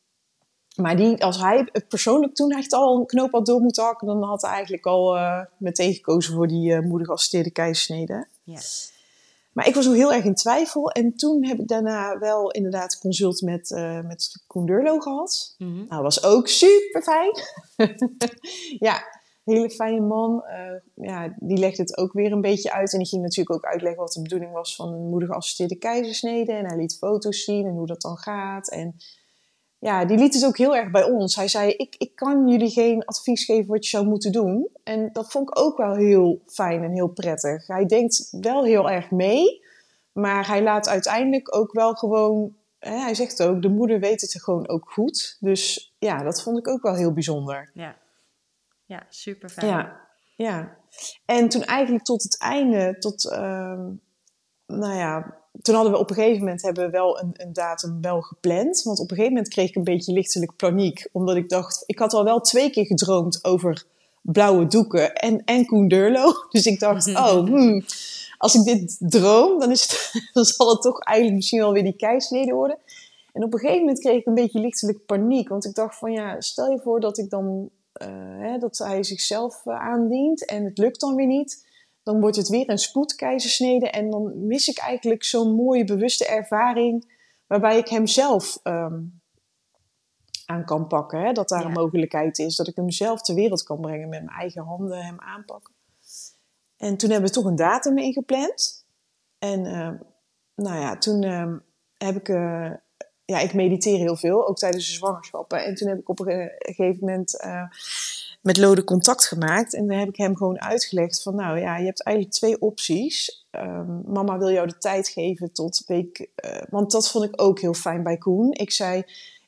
maar die, als hij persoonlijk toen echt al een knoop had door moeten hakken, dan had hij eigenlijk al uh, meteen gekozen voor die uh, moedig geassisteerde keizersnede. Ja. Maar ik was ook heel erg in twijfel. En toen heb ik daarna wel inderdaad consult met, uh, met Koen Durlo gehad. Mm -hmm. Nou, was ook super fijn. ja, hele fijne man. ja, die legde het ook weer een beetje uit. En die ging natuurlijk ook uitleggen wat de bedoeling was van een moedig geassisteerde keizersnede. En hij liet foto's zien en hoe dat dan gaat. En ja, die liet het ook heel erg bij ons. Hij zei, ik, ik kan jullie geen advies geven wat je zou moeten doen. En dat vond ik ook wel heel fijn en heel prettig. Hij denkt wel heel erg mee, maar hij laat uiteindelijk ook wel gewoon... Hè, hij zegt ook, de moeder weet het gewoon ook goed. Dus ja, dat vond ik ook wel heel bijzonder. Ja, ja super fijn. Ja, ja. En toen eigenlijk tot het einde, tot... Uh, nou ja, toen hadden we op een gegeven moment hebben we wel een, een, datum wel gepland. Want op een gegeven moment kreeg ik een beetje lichtelijk paniek. Omdat ik dacht, ik had al wel twee keer gedroomd over blauwe doeken en, en Koen Durlo. Dus ik dacht, oh, hmm, als ik dit droom, dan, is het, dan zal het toch eigenlijk misschien wel weer die keisnede worden. En op een gegeven moment kreeg ik een beetje lichtelijk paniek. Want ik dacht van, ja, stel je voor dat ik dan, uh, hè, dat hij zichzelf uh, aandient en het lukt dan weer niet dan wordt het weer een spoedkeizersnede. En dan mis ik eigenlijk zo'n mooie bewuste ervaring waarbij ik hem zelf ehm, aan kan pakken. Hè? Dat daar een mogelijkheid is. Dat ik hem zelf ter wereld kan brengen met mijn eigen handen hem aanpakken. En toen hebben we toch een datum ingepland. En uh, nou ja, toen uh, heb ik... Uh, ja, ik mediteer heel veel, ook tijdens de zwangerschappen. En toen heb ik op een gegeven moment eh, met Lode contact gemaakt. En dan heb ik hem gewoon uitgelegd van, nou ja, je hebt eigenlijk twee opties. Um, mama wil jou de tijd geven tot week... Uh, want dat vond ik ook heel fijn bij Koen. Ik zei,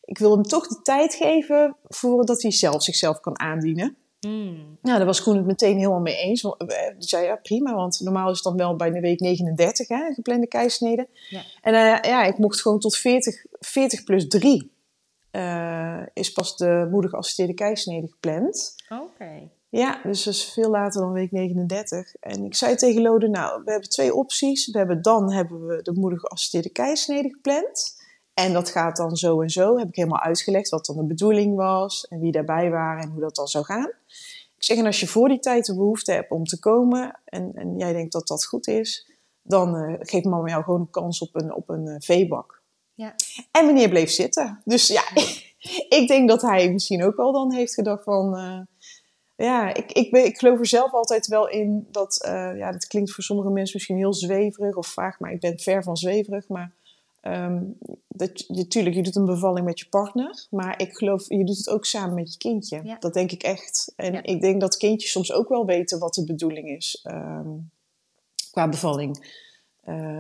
ik wil hem toch de tijd geven voordat hij zelf zichzelf kan aandienen. Hmm. Nou, daar was Koen het meteen helemaal mee eens. Hij zei, ja, prima, want normaal is het dan wel bij de week 39, hè, geplande keisnede. Ja. En uh, ja, ik mocht gewoon tot 40, 40 plus 3 uh, is pas de moedig geassisteerde keisnede gepland. Oké. Ja, dus dat is veel later dan week 39. En ik zei tegen Lode, nou, we hebben twee opties. We hebben, dan hebben we de moedig geassisteerde keisnede gepland. En dat gaat dan zo en zo. Heb ik helemaal uitgelegd wat dan de bedoeling was en wie daarbij waren en hoe dat dan zou gaan. Ik zeg, en als je voor die tijd de behoefte hebt om te komen en, en jij denkt dat dat goed is, dan uh, geeft mama jou gewoon een kans op een, op een uh, veebak. Ja. En meneer bleef zitten. Dus ja, ik denk dat hij misschien ook wel dan heeft gedacht van... Uh, ja, ik, ik, ik geloof er zelf altijd wel in dat... Uh, ja, dat klinkt voor sommige mensen misschien heel zweverig of vaag, maar ik ben ver van zweverig. Maar um, dat, je, tuurlijk, je doet een bevalling met je partner, maar ik geloof, je doet het ook samen met je kindje. Ja. Dat denk ik echt. En ja. ik denk dat kindjes soms ook wel weten wat de bedoeling is um, qua bevalling.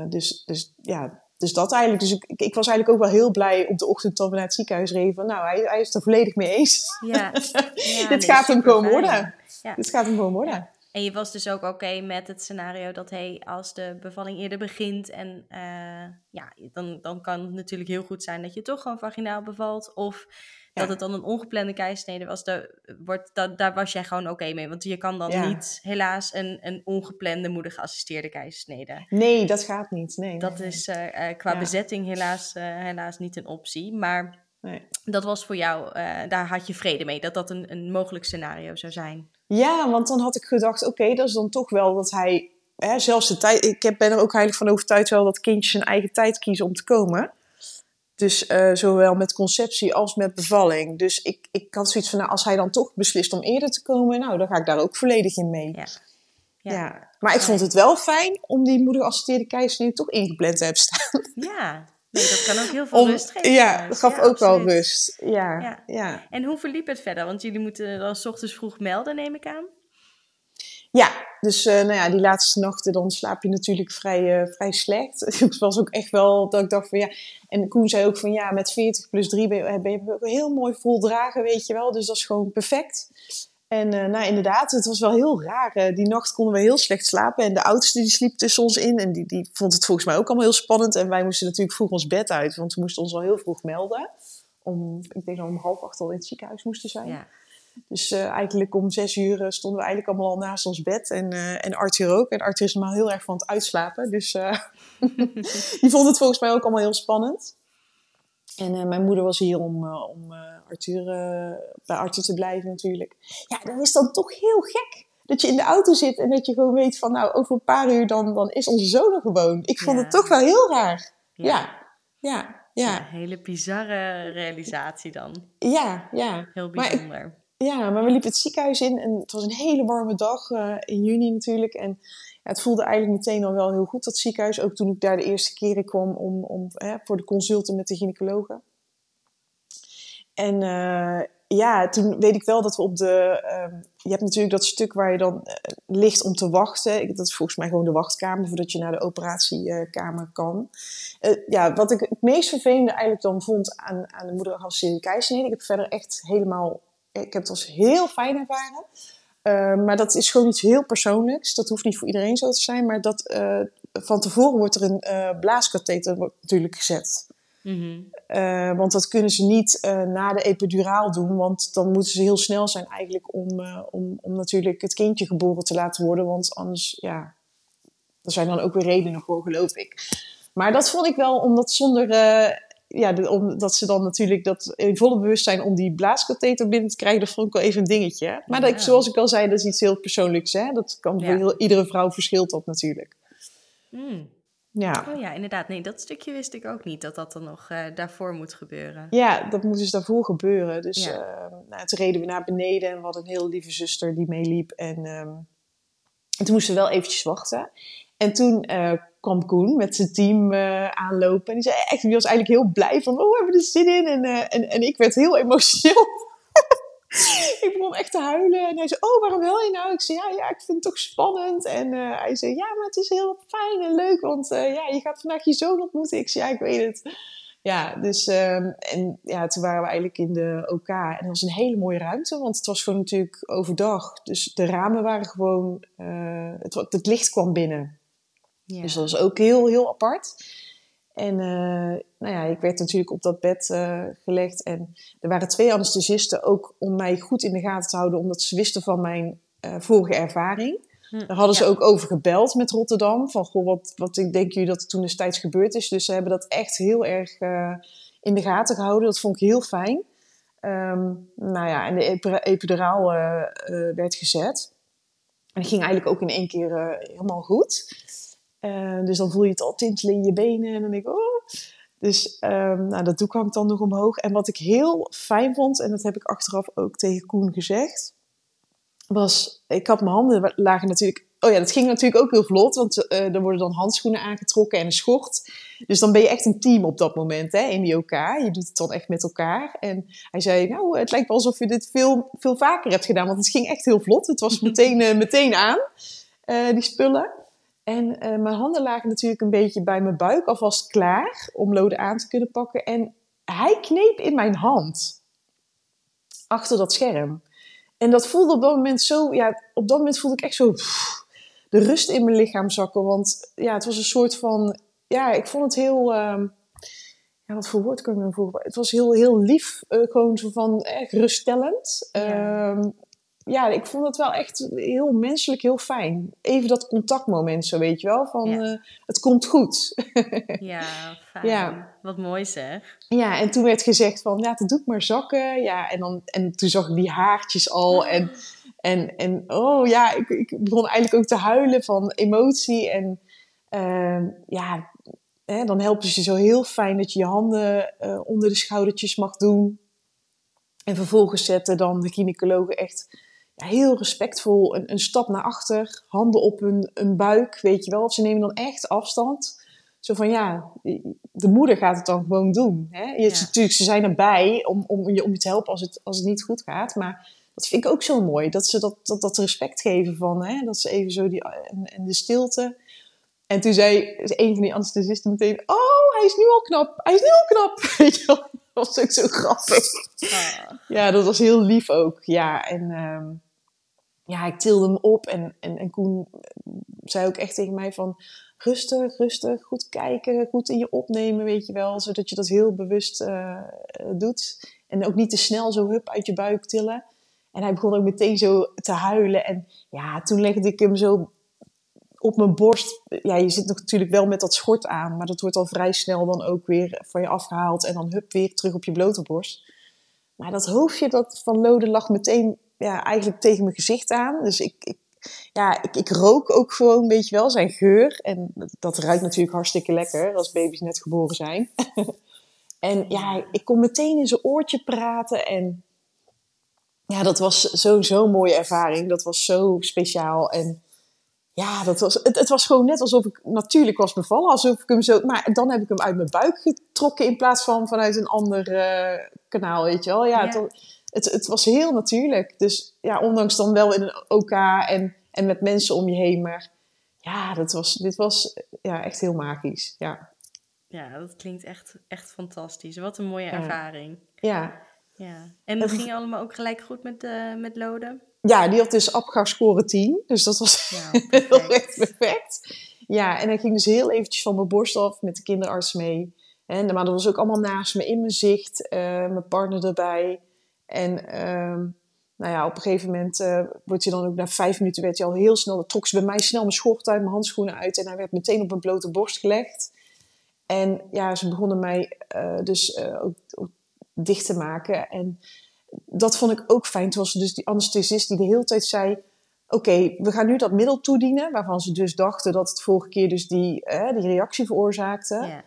dus, dus ja, dus dat eigenlijk. Dus ik, ik, was eigenlijk ook wel heel blij op de ochtend dat we naar het ziekenhuis reden. nou, hij, hij is er volledig mee eens. Ja. ja Dit gaat hem gewoon worden. Ja. Dit gaat hem gewoon worden. En je was dus ook oké met het scenario dat hey, als de bevalling eerder begint en uh, ja, dan, dan kan het natuurlijk heel goed zijn dat je toch gewoon vaginaal bevalt. Of dat het dan een ongeplande keizersnede was, daar, wordt, dat, daar was jij gewoon oké mee. Want je kan dan niet helaas een, een ongeplande moeder geassisteerde keizersnede. Nee, dat gaat niet. Nee, dat is uh, qua bezetting helaas, uh, helaas niet een optie. Maar nee. dat was voor jou, daar had je vrede mee, dat dat een, een mogelijk scenario zou zijn. Ja, want dan had ik gedacht, oké, dat is dan toch wel dat hij... Hè, zelfs de tijd, ik ben er ook eigenlijk van overtuigd wel dat kindjes hun eigen tijd kiezen om te komen. Dus uh, zowel met conceptie als met bevalling. Dus ik, ik had zoiets van, nou, als hij dan toch beslist om eerder te komen, nou, dan ga ik daar ook volledig in mee. Ja. Ja. ja. Maar ik vond het wel fijn om die moederassisteerde keizersnede toch ingepland te hebben staan. Ja, nee, dat kan ook heel veel rust geven. Ja, dat gaf ook wel rust. Ja, ja. En hoe verliep het verder? Want jullie moeten dan s ochtends vroeg melden, neem ik aan. Ja, dus uh, nou ja, die laatste nachten dan slaap je natuurlijk vrij, uh, vrij slecht. Het was ook echt wel dat ik dacht van ja. En Koen zei ook van ja, met 40 plus 3 ben je, ben je heel mooi voldragen, weet je wel. Dus dat is gewoon perfect. En nou inderdaad, het was wel heel raar. die nacht konden we heel slecht slapen. En de oudste die sliep tussen ons in. En die, die vond het volgens mij ook allemaal heel spannend. En wij moesten natuurlijk vroeg ons bed uit. Want we moesten ons al heel vroeg melden. Om, ik denk dat we om half acht al in het ziekenhuis moesten zijn. Ja. Dus uh, eigenlijk om zes uur eh, stonden we eigenlijk allemaal al naast ons bed. En, uh, en Arthur ook. En Arthur is normaal heel erg van het uitslapen. Dus die vond het volgens mij ook allemaal heel spannend. En mijn moeder was hier om, om Arthur, bij Arthur te blijven natuurlijk. Ja, dat is dan toch heel gek. Dat je in de auto zit en dat je gewoon weet van nou, over een paar uur dan, dan is onze zoon er gewoon. Ik vond het toch wel heel raar. Ja, ja, ja. Een hele bizarre realisatie dan. Ja, ja. Heel bijzonder. Ja, maar we liepen het ziekenhuis in en het was een hele warme dag uh, in juni natuurlijk. En ja, het voelde eigenlijk meteen al wel heel goed, dat ziekenhuis. Ook toen ik daar de eerste keren kwam om, om, hè, voor de consulten met de gynaecologen. En uh, ja, toen weet ik wel dat we op de... Uh, je hebt natuurlijk dat stuk waar je dan uh, ligt om te wachten. Dat is volgens mij gewoon de wachtkamer voordat je naar de operatiekamer kan. ja, wat ik het meest vervelende eigenlijk dan vond aan, aan de moedergeassisteerde keizersnede... Ik heb verder echt helemaal ik heb het als heel fijn ervaren. Uh, maar dat is gewoon iets heel persoonlijks. Dat hoeft niet voor iedereen zo te zijn. Maar dat, uh, van tevoren wordt er een uh, blaaskatheter natuurlijk gezet. Mm want dat kunnen ze niet na de epiduraal doen. Want dan moeten ze heel snel zijn eigenlijk om, om, om natuurlijk het kindje geboren te laten worden. Want anders, ja, er zijn dan ook weer redenen voor, geloof ik. Maar dat vond ik wel, omdat zonder ja, omdat ze dan natuurlijk dat in volle bewustzijn om die blaaskatheter binnen te krijgen, dat vond ik wel even een dingetje. Maar dat, zoals ik al zei, dat is iets heel persoonlijks. Hè? Dat kan voor heel, iedere vrouw verschilt dat natuurlijk. Mm. Ja. Oh ja, inderdaad. Nee, dat stukje wist ik ook niet, dat dat dan nog uh, daarvoor moet gebeuren. Ja, dat moet dus daarvoor gebeuren. Dus ja. uh, nou, toen reden we naar beneden en we hadden een heel lieve zuster die meeliep. En, um, en toen moesten we wel eventjes wachten. En toen uh, kwam Koen met zijn team uh, aanlopen. En die, zei echt, die was eigenlijk heel blij van, oh, we hebben er zin in. En, uh, en, en ik werd heel emotioneel. ik begon echt te huilen. En hij zei, oh, waarom wil je nou? Ik zei, ja, ja ik vind het toch spannend. En hij zei, ja, maar het is heel fijn en leuk. Want ja, je gaat vandaag je zoon ontmoeten. Ik zei, ja, ik weet het. Ja, dus um, en ja, toen waren we eigenlijk in de OK. En dat was een hele mooie ruimte, want het was gewoon natuurlijk overdag. Dus de ramen waren gewoon, het, het licht kwam binnen. Dus dat was ook heel, heel apart. En uh, nou ja, ik werd natuurlijk op dat bed uh, gelegd. En er waren twee anesthesisten ook om mij goed in de gaten te houden, omdat ze wisten van mijn uh, vorige ervaring. Hm, Daar hadden ze ook over gebeld met Rotterdam. Van, goh, wat, wat denken jullie dat er toen destijds gebeurd is? Dus ze hebben dat echt heel erg in de gaten gehouden. Dat vond ik heel fijn. Um, nou ja, en de epiduraal werd gezet. En dat ging eigenlijk ook in één keer helemaal goed. Uh, dus dan voel je het al tintelen in je benen en dan denk ik, oh. Dus um, nou, dat doek hangt dan nog omhoog. En wat ik heel fijn vond, en dat heb ik achteraf ook tegen Koen gezegd, was, ik had mijn handen lagen natuurlijk, oh ja, dat ging natuurlijk ook heel vlot, want uh, er worden dan handschoenen aangetrokken en een schort. Dus dan ben je echt een team op dat moment, hè, in die elkaar. Je doet het dan echt met elkaar. En hij zei, nou, het lijkt wel alsof je dit veel, veel vaker hebt gedaan, want het ging echt heel vlot. Het was meteen, uh, meteen aan, die spullen. En mijn handen lagen natuurlijk een beetje bij mijn buik alvast klaar om Lode aan te kunnen pakken. En hij kneep in mijn hand achter dat scherm. En dat voelde op dat moment zo, ja, op dat moment voelde ik echt zo de rust in mijn lichaam zakken. Want ja, het was een soort van, ja, ik vond het heel, uh, ja, wat voor woord kan ik me voor? Het was heel, heel lief, uh, gewoon zo van echt geruststellend. Ja. Uh, ja, ik vond het wel echt heel menselijk, heel fijn. Even dat contactmoment zo, weet je wel, van ja. uh, het komt goed. ja, fijn. Ja. Wat mooi zeg. Ja, en toen werd gezegd van, ja, dat doe ik maar zakken. Ja, en, dan, en toen zag ik die haartjes al en... En, en oh ja, ik, ik begon eigenlijk ook te huilen van emotie. En uh, ja, hè, dan helpt het je zo heel fijn dat je je handen uh, onder de schoudertjes mag doen. En vervolgens zetten dan de gynaecologen echt heel respectvol een, een, stap naar achter. Handen op hun, buik, weet je wel. Ze nemen dan echt afstand. Zo van ja, de moeder gaat het dan gewoon doen. Hè? Je, ja. Natuurlijk, ze zijn erbij om, om, je, om je te helpen als het, als het niet goed gaat. Maar dat vind ik ook zo mooi. Dat ze dat, dat, dat respect geven van, hè, dat ze even zo die, en, en de stilte. En toen zei een van die anesthesisten meteen, oh, hij is nu al knap, hij is nu al knap. Weet je wel, dat was ook zo grappig. Ah. Ja, dat was heel lief ook. Ja, en um, ja, ik tilde hem op en, en, en Koen zei ook echt tegen mij van, rustig, rustig, goed kijken, goed in je opnemen, weet je wel. Zodat je dat heel bewust uh, doet. En ook niet te snel zo hup uit je buik tillen. En hij begon ook meteen zo te huilen. En ja, toen legde ik hem zo op mijn borst. Ja, je zit natuurlijk wel met dat schort aan, maar dat wordt al vrij snel dan ook weer van je afgehaald. En dan hup weer terug op je blote borst. Maar dat hoofdje dat van Lode lag meteen ja, eigenlijk tegen mijn gezicht aan. Dus ik, ik ja, ik, ik, rook ook gewoon, weet je wel, zijn geur. En dat ruikt natuurlijk hartstikke lekker als baby's net geboren zijn. en ja, ik kon meteen in zijn oortje praten. En ja, dat was sowieso een mooie ervaring. Dat was zo speciaal. En ja, dat was, het, het, was gewoon net alsof ik natuurlijk was bevallen. Alsof ik hem zo. Maar dan heb ik hem uit mijn buik getrokken in plaats van vanuit een ander uh, kanaal, weet je wel. Ja, ja. Het, het, het, was heel natuurlijk. Dus ja, ondanks dan wel in een OK en, en met mensen om je heen. Maar ja, dat was, dit was ja, echt heel magisch. Ja. Ja, dat klinkt echt, echt fantastisch. Wat een mooie ervaring. Ja. Ja, en dat ging allemaal ook gelijk goed met, uh, met Loden? Ja, die had dus APGAR score 10. Dus dat was ja, heel erg perfect. Ja, en hij ging dus heel eventjes van mijn borst af met de kinderarts mee. En, maar dat was ook allemaal naast me in mijn zicht. Uh, mijn partner erbij. En uh, nou ja, op een gegeven moment uh, je dan ook na vijf minuten werd hij al heel snel. Dan trok ze bij mij snel mijn schort uit, mijn handschoenen uit. En hij werd meteen op mijn blote borst gelegd. En ja, ze begonnen mij dus ook, ook dicht te maken. En dat vond ik ook fijn. Toen was dus die anesthesist die de hele tijd zei... Oké, we gaan nu dat middel toedienen... waarvan ze dus dachten dat het vorige keer dus die, eh, die reactie veroorzaakte.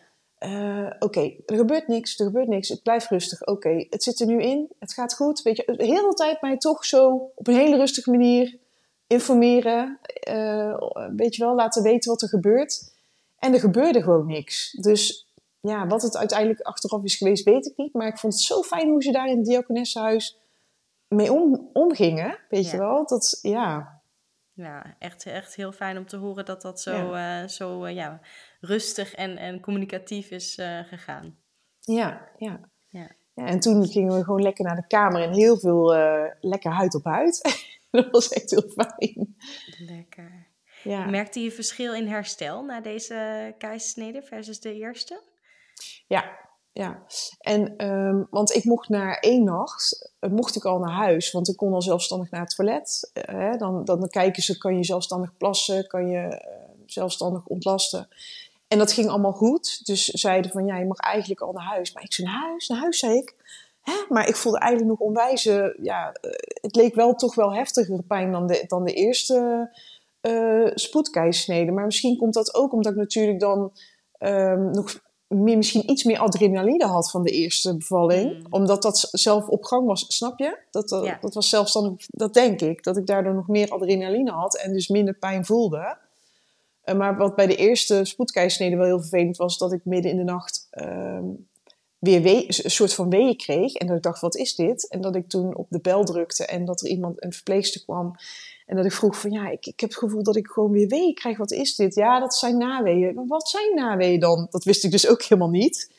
Uh, Oké, er gebeurt niks, er gebeurt niks. Het blijft rustig. Oké, het zit er nu in. Het gaat goed. Weet je, de hele tijd mij toch zo op een hele rustige manier informeren. Uh, weet je wel, laten weten wat er gebeurt. En er gebeurde gewoon niks. Dus ja, wat het uiteindelijk achteraf is geweest, weet ik niet. Maar ik vond het zo fijn hoe ze daar in het diakonessenhuis mee om, omgingen. Weet je wel? Dat, ja. Ja, echt, echt heel fijn om te horen dat dat zo, ja. Uh, zo ja, rustig en, en communicatief is uh, gegaan. Ja, ja, ja. ja. En toen gingen we gewoon lekker naar de kamer en heel veel lekker huid op huid. dat was echt heel fijn. Lekker. Ja. Merkte je verschil in herstel na deze keizersnede versus de eerste? Ja, ja. En, um, want ik mocht na één nacht, uh, mocht ik al naar huis, want ik kon al zelfstandig naar het toilet. Uh, hè, dan, dan kijken ze, kan je zelfstandig plassen, kan je zelfstandig ontlasten. En dat ging allemaal goed. Dus zeiden van, ja, je mag eigenlijk al naar huis. Maar ik zei, naar huis? Naar huis, zei ik. Hè? Maar ik voelde eigenlijk nog onwijs, ja, het leek wel toch wel heftiger pijn dan de, dan de eerste spoedkeissnede. Maar misschien komt dat ook omdat ik natuurlijk dan um, nog meer, misschien iets meer adrenaline had van de eerste bevalling. Mm. Omdat dat zelf op gang was, snap je? Dat, dat, ja. dat was zelfstandig, dat denk ik. Dat ik daardoor nog meer adrenaline had en dus minder pijn voelde. Uh, maar wat bij de eerste spoedkeisnede wel heel vervelend was, dat ik midden in de nacht uh, weer een soort van weeën kreeg. En dat ik dacht, wat is dit? En dat ik toen op de bel drukte en dat er iemand, een verpleegster kwam. En dat ik vroeg van, ja, ik, ik heb het gevoel dat ik gewoon weer weeën krijg. Wat is dit? Ja, dat zijn naweeën. Wat zijn naweeën dan? Dat wist ik dus ook helemaal niet.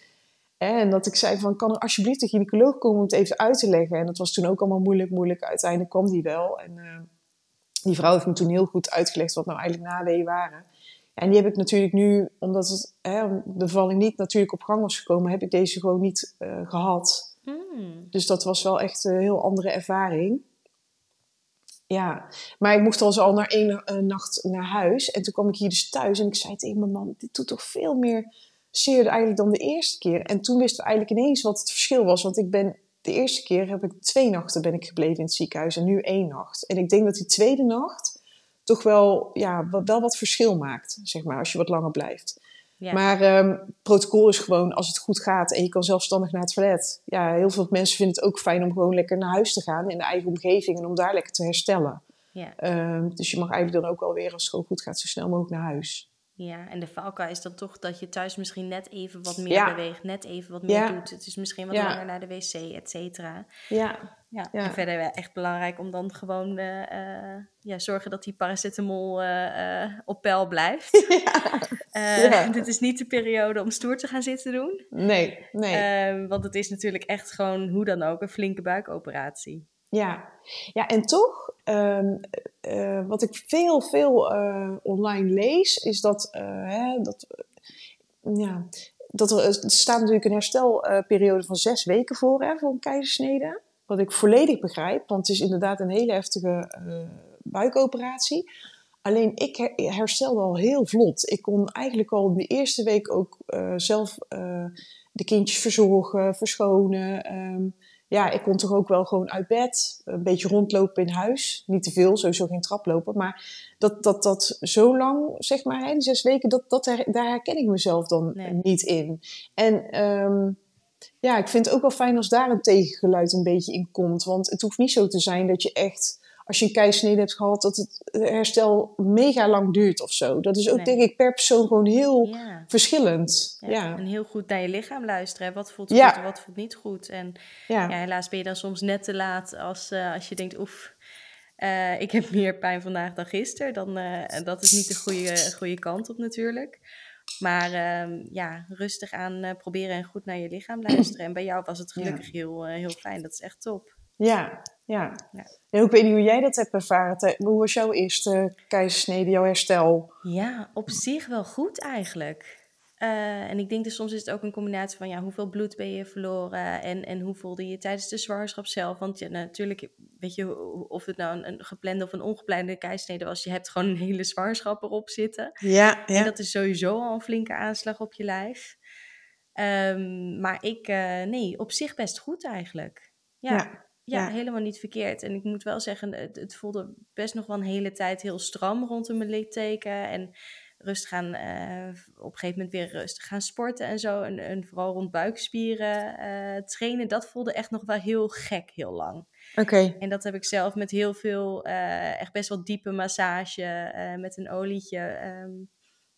En dat ik zei van, kan er alsjeblieft een gynaecoloog komen om het even uit te leggen? En dat was toen ook allemaal moeilijk, moeilijk. Uiteindelijk kwam die wel. En uh, die vrouw heeft me toen heel goed uitgelegd wat nou eigenlijk naweeën waren. En die heb ik natuurlijk nu, omdat het, hè, de bevalling niet natuurlijk op gang was gekomen, heb ik deze gewoon niet uh, gehad. Mm. Dus dat was wel echt een heel andere ervaring. Ja, maar ik mocht al zo al naar één uh, nacht naar huis. En toen kwam ik hier dus thuis en ik zei tegen mijn man, dit doet toch veel meer zeer eigenlijk dan de eerste keer. En toen wisten we eigenlijk ineens wat het verschil was. Want ik ben, de eerste keer heb ik twee nachten ben ik gebleven in het ziekenhuis en nu één nacht. En ik denk dat die tweede nacht toch wel, ja, wel wat verschil maakt, zeg maar, als je wat langer blijft. Ja. Maar um, protocol is gewoon als het goed gaat en je kan zelfstandig naar het toilet. Ja, heel veel mensen vinden het ook fijn om gewoon lekker naar huis te gaan in de eigen omgeving en om daar lekker te herstellen. Ja. Um, dus je mag eigenlijk dan ook alweer, als het gewoon goed gaat, zo snel mogelijk naar huis. Ja, en de valkuil is dan toch dat je thuis misschien net even wat meer beweegt, net even wat meer doet. Het is misschien wat langer naar de wc, et cetera. Ja. Ja. En verder echt belangrijk om dan gewoon uh, uh, ja, zorgen dat die paracetamol uh, op peil blijft. Ja. Dit is niet de periode om stoer te gaan zitten doen. Nee, nee. Ehm, want het is natuurlijk echt gewoon, hoe dan ook, een flinke buikoperatie. Ja, ja en toch, um, uh, wat ik veel, veel uh, online lees, is dat, uh, hè, dat, ja, dat er, er staat natuurlijk een herstelperiode van zes weken voor, hè, voor een keizersnede. Wat ik volledig begrijp, want het is inderdaad een hele heftige buikoperatie. Alleen ik herstelde al heel vlot. Ik kon eigenlijk al in de eerste week ook zelf de kindjes verzorgen, verschonen. Um, ja, ik kon toch ook wel gewoon uit bed, een beetje rondlopen in huis. Niet te veel, sowieso geen trap lopen. Maar dat, dat, dat zo lang, zeg maar, hè, die zes weken, dat, dat, daar herken ik mezelf dan niet in. En um, ja, ik vind het ook wel fijn als daar een tegengeluid een beetje in komt. Want het hoeft niet zo te zijn dat je echt als je een keisnede hebt gehad, dat het herstel mega lang duurt of zo. Dat is ook, denk ik, per persoon gewoon heel verschillend. Ja, ja, En heel goed naar je lichaam luisteren. Wat voelt goed en wat voelt niet goed. En ja. helaas ben je dan soms net te laat als, uh, als je denkt, oef, uh, ik heb meer pijn vandaag dan gisteren. Dan, uh, dat is niet de goede, goede kant op natuurlijk. Maar uh, ja, rustig aan proberen en goed naar je lichaam luisteren. En bij jou was het gelukkig heel, heel fijn. Dat is echt top. Ja, ja. ja. En ik weet niet hoe jij dat hebt ervaren. Hoe was jouw eerste keizersnede, jouw herstel? Ja, op zich wel goed eigenlijk. Uh, en ik denk dus soms is het ook een combinatie van ja, hoeveel bloed ben je verloren en, en hoe voelde je tijdens de zwangerschap zelf. Want ja, natuurlijk, weet je, of het nou een, een geplande of een ongeplande keisnede was, je hebt gewoon een hele zwangerschap erop zitten. Ja, ja. En dat is sowieso al een flinke aanslag op je lijf. Um, maar ik, uh, nee, op zich best goed eigenlijk. ja. ja. Ja, helemaal niet verkeerd. En ik moet wel zeggen, het, het, voelde best nog wel een hele tijd heel stram rondom mijn litteken. En rustig gaan, uh, op een gegeven moment weer rustig gaan sporten en zo. En, en vooral rond buikspieren uh, trainen, dat voelde echt nog wel heel gek, heel lang. Oké. En dat heb ik zelf met heel veel, uh, echt best wel diepe massage met een olietje. Um,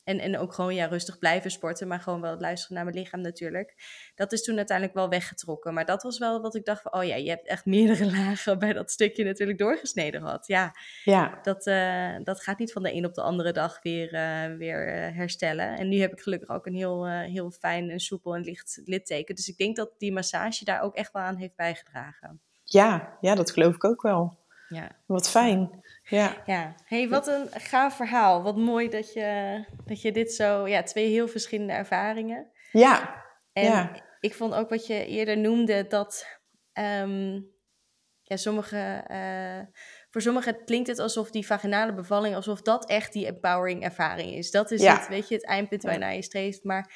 en, en ook gewoon ja, rustig blijven sporten, maar gewoon wel luisteren naar mijn lichaam natuurlijk. Dat is toen uiteindelijk wel weggetrokken. Maar dat was wel wat ik dacht van, oh ja, je hebt echt meerdere lagen bij dat stukje natuurlijk doorgesneden gehad. Ja, ja. Dat, uh, dat gaat niet van de een op de andere dag weer, uh, weer uh, herstellen. En nu heb ik gelukkig ook een heel, heel fijn en soepel en licht litteken. Dus ik denk dat die massage daar ook echt wel aan heeft bijgedragen. Ja, ja dat geloof ik ook wel. Ja. Wat fijn. Ja. ja. Hey, wat een gaaf verhaal. Wat mooi dat je, dat je dit zo... Ja, twee heel verschillende ervaringen. Ja. En ja. ik vond ook wat je eerder noemde, dat... Um, ja, sommige... Uh, voor sommigen klinkt het alsof die vaginale bevalling... alsof dat echt die empowering ervaring is. Dat is het, weet je, het eindpunt waarnaar je streeft. Maar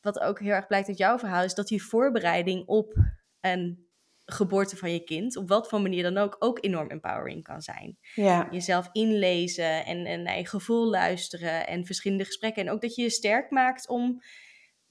wat ook heel erg blijkt uit jouw verhaal... is dat die voorbereiding op een geboorte van je kind, op wat voor manier dan ook, ook enorm empowering kan zijn. Ja. Jezelf inlezen en, en naar je gevoel luisteren en verschillende gesprekken. En ook dat je je sterk maakt om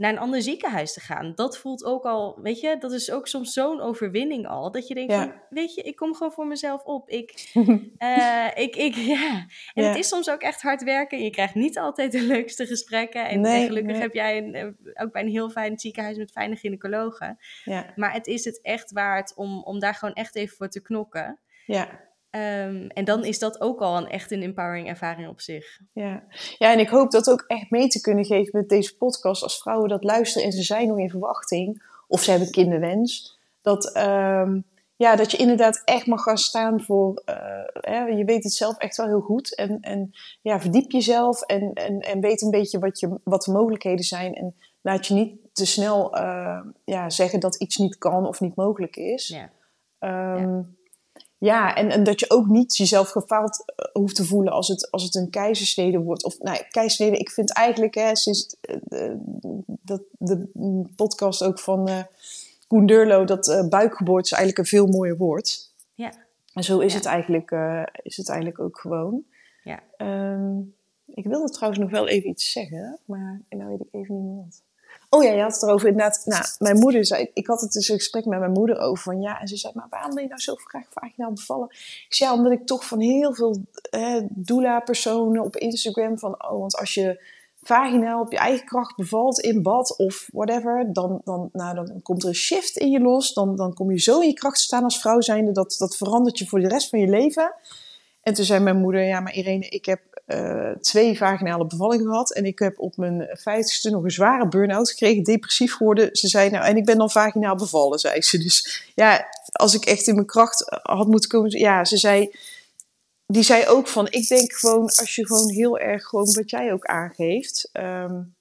naar een ander ziekenhuis te gaan. Dat voelt ook al, weet je, dat is ook soms zo'n overwinning al. Dat je denkt van, weet je, ik kom gewoon voor mezelf op. Ik, uh, ik, ik, ja. En het is soms ook echt hard werken. Je krijgt niet altijd de leukste gesprekken. En, nee, gelukkig heb jij een, eh, ook bij een heel fijn ziekenhuis met fijne gynaecologen. Ja. Maar het is het echt waard om, om daar gewoon echt even voor te knokken. Ja. Um, en dan is dat ook al een echt een empowering ervaring op zich. Ja. ja, en ik hoop dat ook echt mee te kunnen geven met deze podcast. Als vrouwen dat luisteren en ze zijn nog in verwachting, of ze hebben kinderwens, dat, um, ja, dat je inderdaad echt mag gaan staan voor. Uh, je weet het zelf echt wel heel goed. En, en ja, verdiep jezelf en, en, en weet een beetje wat, je, wat de mogelijkheden zijn. En laat je niet te snel uh, ja, zeggen dat iets niet kan of niet mogelijk is. Ja. Um, ja. Ja, en, en dat je ook niet jezelf gefaald eh, hoeft te voelen als het, als het een keizersnede wordt. Of nou, keizersnede, ik vind eigenlijk, hè, sinds eh, de, de, podcast ook van uh, Koen Durlo, dat uh, buikgeboorte is eigenlijk een veel mooier woord. Ja. En zo is, het, eigenlijk, is het eigenlijk ook gewoon. Ja. Um, ik wilde trouwens nog wel even iets zeggen, maar nou weet ik even niet meer wat. Oh ja, je had het erover inderdaad. Nou, mijn moeder zei, ik had het dus een gesprek met mijn moeder over van ja. En ze zei, maar waarom ben je nou zo graag vaginaal bevallen? Ik zei, omdat ik toch van heel veel doula-personen op Instagram van, oh, want als je vaginaal op je eigen kracht bevalt in bad of whatever, dan, dan, nou, dan komt er een shift in je los. Dan, dan kom je zo in je kracht te staan als vrouw zijnde, dat, dat verandert je voor de rest van je leven. En toen zei mijn moeder, ja, maar Irene, ik heb uh, twee vaginale bevallingen gehad. En ik heb op mijn vijftigste nog een zware burn-out gekregen, depressief geworden. Ze zei, nou, en ik ben dan vaginaal bevallen, zei ze. Dus ja, als ik echt in mijn kracht had moeten komen. Ja, ze zei, die zei ook van, ik denk gewoon, als je gewoon heel erg, gewoon wat jij ook aangeeft, um,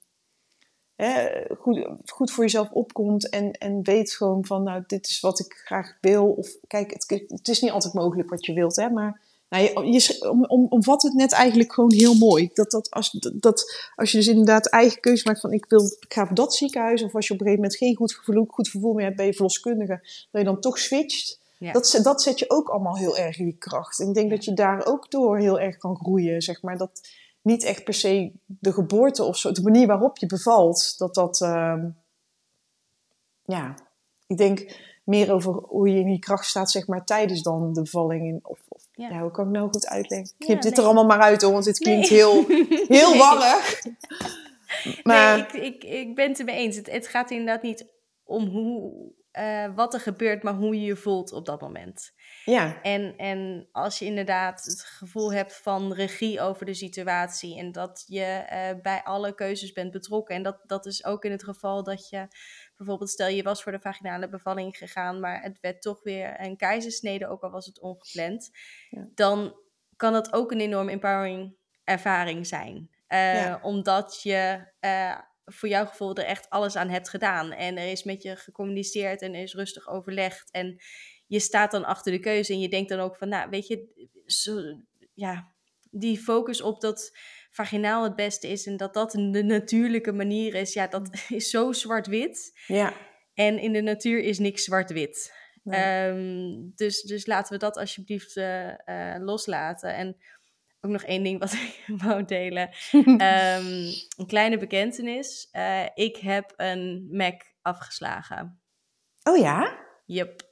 hè, goed, goed voor jezelf opkomt en, en weet gewoon van, nou, dit is wat ik graag wil. Of kijk, het is niet altijd mogelijk wat je wilt, hè, maar nou, je, je om, omvat het net eigenlijk gewoon heel mooi. Dat, dat, als, dat als je dus inderdaad eigen keuze maakt van ik, wil, ik ga voor dat ziekenhuis. Of als je op een gegeven moment geen goed gevoel, goed gevoel meer hebt bij je verloskundige. Dat je dan toch switcht. Dat, dat zet je ook allemaal heel erg in die kracht. En ik denk dat je daar ook door heel erg kan groeien. Zeg maar. Dat niet echt per se de geboorte of zo, de manier waarop je bevalt. Dat dat, uh, ja, ik denk meer over hoe je in die kracht staat, zeg maar, tijdens dan de bevalling. In, of, ja. hoe kan ik nou goed uitleggen? Knip ja, dit er allemaal maar uit hoor, want dit klinkt heel, heel warrig. Maar... Nee, ik, ik, ik ben het ermee eens. Het, het gaat inderdaad niet om hoe, uh, wat er gebeurt, maar hoe je je voelt op dat moment. Ja. En, en als je inderdaad het gevoel hebt van regie over de situatie en dat je uh, bij alle keuzes bent betrokken. En dat, dat is ook in het geval dat je bijvoorbeeld, stel je was voor de vaginale bevalling gegaan, maar het werd toch weer een keizersnede, ook al was het ongepland. Ja. Dan kan dat ook een enorm empowering ervaring zijn. Uh, Omdat je voor jouw gevoel er echt alles aan hebt gedaan. En er is met je gecommuniceerd en er is rustig overlegd. En je staat dan achter de keuze en je denkt dan ook van, nou, weet je, zo, ja, die focus op dat vaginaal het beste is en dat dat de natuurlijke manier is, ja, dat is zo zwart-wit. Ja. En in de natuur is niks zwart-wit. Ehm, dus, dus laten we dat alsjeblieft uh, uh, loslaten. En ook nog één ding wat ik wou delen. Ehm, een kleine bekentenis. Uh, ik heb een Mac afgeslagen. Oh ja? Yep.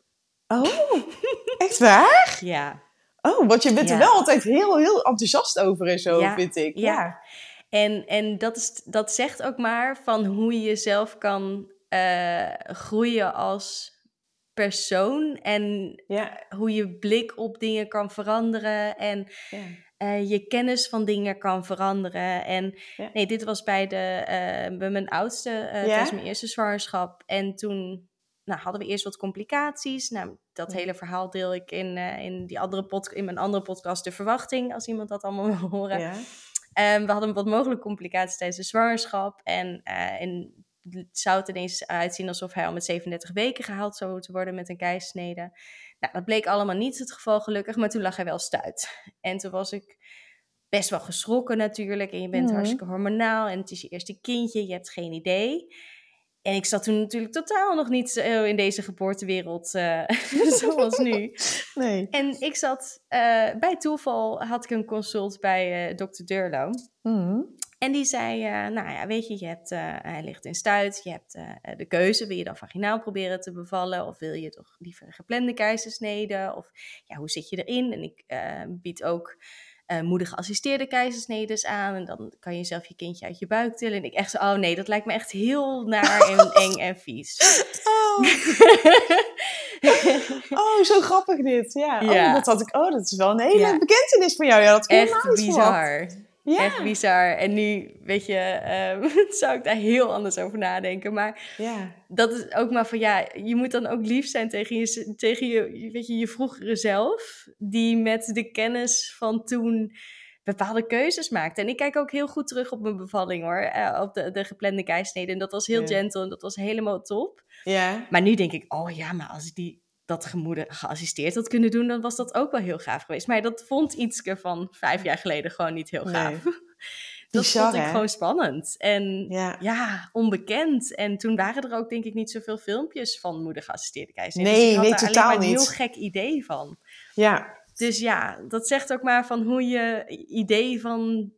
Oh, echt waar? ja. Oh, want je bent er wel altijd heel, heel enthousiast over en zo, ja. vind ik. Ja. ja. En, en dat, is, dat zegt ook maar van hoe je jezelf kan uh, groeien als persoon. En hoe je blik op dingen kan veranderen. En uh, je kennis van dingen kan veranderen. En nee, dit was bij, de, uh, bij mijn oudste, tijdens mijn eerste zwangerschap. En toen nou, hadden we eerst wat complicaties. Nou, dat hele verhaal deel ik in, in, die andere pod in mijn andere podcast, De Verwachting, als iemand dat allemaal wil horen. Ja. Um, we hadden wat mogelijke complicaties tijdens de zwangerschap. En in, het zou het ineens uitzien alsof hij al met 37 weken gehaald zou moeten worden met een keisnede. Nou, dat bleek allemaal niet het geval gelukkig, maar toen lag hij wel stuit. En toen was ik best wel geschrokken natuurlijk. En je bent mhm. hartstikke hormonaal en het is je eerste kindje, je hebt geen idee. En ik zat toen natuurlijk totaal nog niet zo in deze geboortewereld uh, zoals nu. Nee. En ik zat, uh, bij toeval had ik een consult bij uh, dokter Durlo. Mm En die zei, nou ja, weet je, je hebt, hij ligt in stuit, je hebt de keuze, wil je dan vaginaal proberen te bevallen of wil je toch liever een geplande keizersnede of ja, hoe zit je erin? En ik bied ook moeder geassisteerde keizersnedes aan en dan kan je zelf je kindje uit je buik tillen. En ik echt zo, oh nee, dat lijkt me echt heel naar en eng en vies. Oh. oh, zo grappig dit. Ja, ja. Oh, dat had ik. Oh, dat is wel een hele ja. bekentenis van jou. Ja, dat echt bizar. Ja. Echt bizar. En nu, weet je, um, zou ik daar heel anders over nadenken. Maar ja. dat is ook maar van, ja, je moet dan ook lief zijn tegen je, tegen je, weet je, je vroegere zelf. Die met de kennis van toen bepaalde keuzes maakte. En ik kijk ook heel goed terug op mijn bevalling hoor. Uh, op de, de geplande keisnede. En dat was heel gentle en dat was helemaal top. Ja. Maar nu denk ik, oh ja, maar als ik die dat gemoeder geassisteerd had kunnen doen, dan was dat ook wel heel gaaf geweest. Maar dat vond Ietske van vijf jaar geleden gewoon niet heel gaaf. Nee. dat vond ik gewoon spannend. En ja. onbekend. En toen waren er ook denk ik niet zoveel filmpjes van moeder geassisteerde keizerin. Nee, dus ik had nee, totaal alleen maar een heel gek idee van. Ja. Dus ja, dat zegt ook maar van hoe je idee van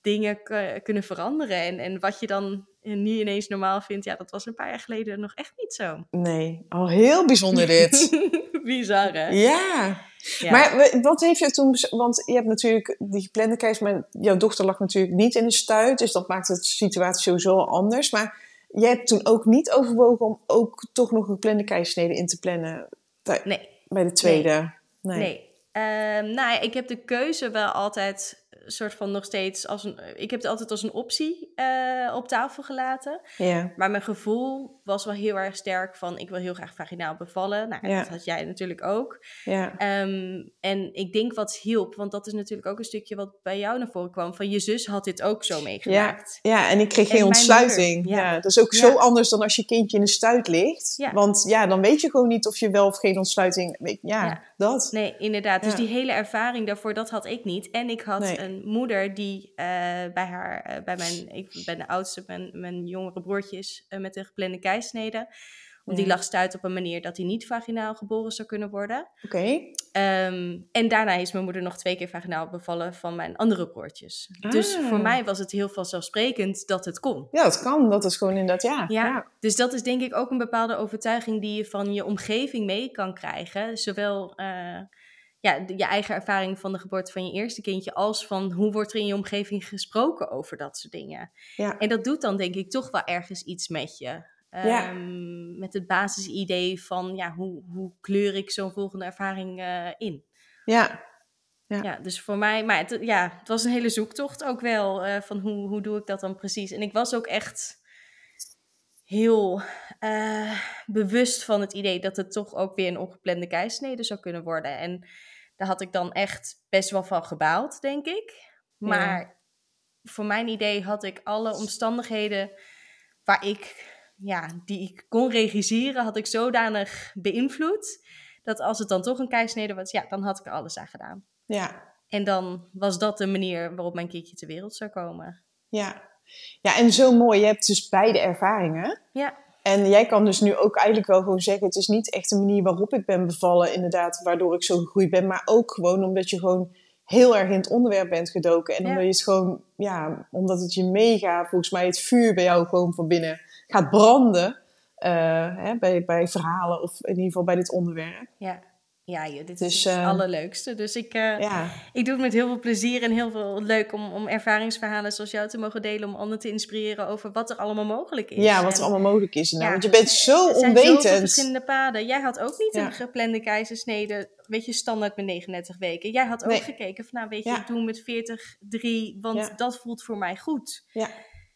dingen kunnen veranderen. En, en wat je dan nu ineens normaal vindt, ja, dat was een paar jaar geleden nog echt niet zo. Nee, al heel bijzonder dit. Bizar, hè? Ja. Maar wat heeft je toen... Want je hebt natuurlijk die geplande maar jouw dochter lag natuurlijk niet in de stuit. Dus dat maakt de situatie sowieso anders. Maar jij hebt toen ook niet overwogen om ook toch nog een geplande in te plannen? Nee. Bij de tweede? Nee. nee. Um, nou, ik heb de keuze wel altijd soort van nog steeds als een. Ik heb het altijd als een optie uh, op tafel gelaten. Ja. Maar mijn gevoel was wel heel erg sterk van ik wil heel graag vaginaal bevallen. Nou, ja. dat had jij natuurlijk ook. Ja. Um, en ik denk wat hielp, want dat is natuurlijk ook een stukje wat bij jou naar voren kwam. Van je zus had dit ook zo meegemaakt. Ja, ja en ik kreeg geen ontsluiting. ja. dat is ook zo anders dan als je kindje in de stuit ligt. Want ja, dan weet je gewoon niet of je wel of geen ontsluiting. Ja, dat. Nee, inderdaad. Dus die hele ervaring daarvoor, dat had ik niet. En ik had een moeder die uh, bij haar, uh, bij mijn, ik ben de oudste, mijn, mijn jongere broertjes uh, met een geplande keisnede. Want die lag stuit op een manier dat hij niet vaginaal geboren zou kunnen worden. Oké. Okay. Um, en daarna is mijn moeder nog twee keer vaginaal bevallen van mijn andere broertjes. Ah. Dus voor mij was het heel vanzelfsprekend dat het kon. Ja, dat kan. Dat is gewoon inderdaad, ja. ja. Ja, dus dat is denk ik ook een bepaalde overtuiging die je van je omgeving mee kan krijgen. Zowel ja, je eigen ervaring van de geboorte van je eerste kindje, als van hoe wordt er in je omgeving gesproken over dat soort dingen. Ja. En dat doet dan denk ik toch wel ergens iets met je. Ja. Um, met het basisidee van ja, hoe, hoe kleur ik zo'n volgende ervaring uh, in. Ja. ja. Ja. dus voor mij, maar het, ja, het was een hele zoektocht ook wel uh, van hoe, hoe doe ik dat dan precies. En ik was ook echt heel uh, bewust van het idee dat het toch ook weer een ongeplande keisnede zou kunnen worden. En daar had ik dan echt best wel van gebaald, denk ik. Maar voor mijn idee had ik alle omstandigheden waar ik, ja, die ik kon regisseren, had ik zodanig beïnvloed. Dat als het dan toch een keisnede was, ja, dan had ik er alles aan gedaan. Ja. En dan was dat de manier waarop mijn kindje ter wereld zou komen. Ja. Ja, en zo mooi. Je hebt dus beide ervaringen. Ja. En jij kan dus nu ook eigenlijk wel gewoon zeggen: het is niet echt de manier waarop ik ben bevallen, inderdaad, waardoor ik zo gegroeid ben, maar ook gewoon omdat je gewoon heel erg in het onderwerp bent gedoken. En omdat je het gewoon, ja, omdat het je mega, volgens mij, het vuur bij jou gewoon van binnen gaat branden. Uh, hè, bij, bij verhalen of in ieder geval bij dit onderwerp. Ja. Ja, dit dus, is het uh, allerleukste. Dus ik, uh, ja. ik doe het met heel veel plezier en heel veel leuk om, om ervaringsverhalen zoals jou te mogen delen. Om anderen te inspireren over wat er allemaal mogelijk is. Ja, wat er allemaal mogelijk is. Nou, ja, want je bent zo er zijn onwetend. Er verschillende paden. Jij had ook niet een geplande keizersnede, weet je, standaard met 39 weken. Jij had ook gekeken van, nou weet je, ik doe met 40, 3, want dat voelt voor mij goed. Ja.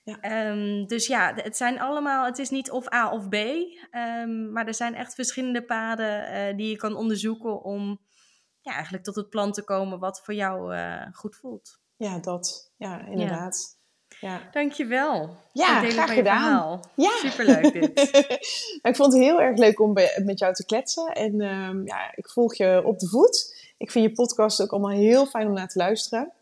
Ja. Um, dus ja, het zijn allemaal, het is niet of A of B, um, maar er zijn echt verschillende paden uh, die je kan onderzoeken om ja, eigenlijk tot het plan te komen wat voor jou uh, goed voelt. Ja, dat. Ja, inderdaad. Ja. ja. Dankjewel. Ja, graag gedaan. Verhaal. Ja. Superleuk dit. ik vond het heel erg leuk om met jou te kletsen. En um, ja, ik volg je op de voet. Ik vind je podcast ook allemaal heel fijn om naar te luisteren.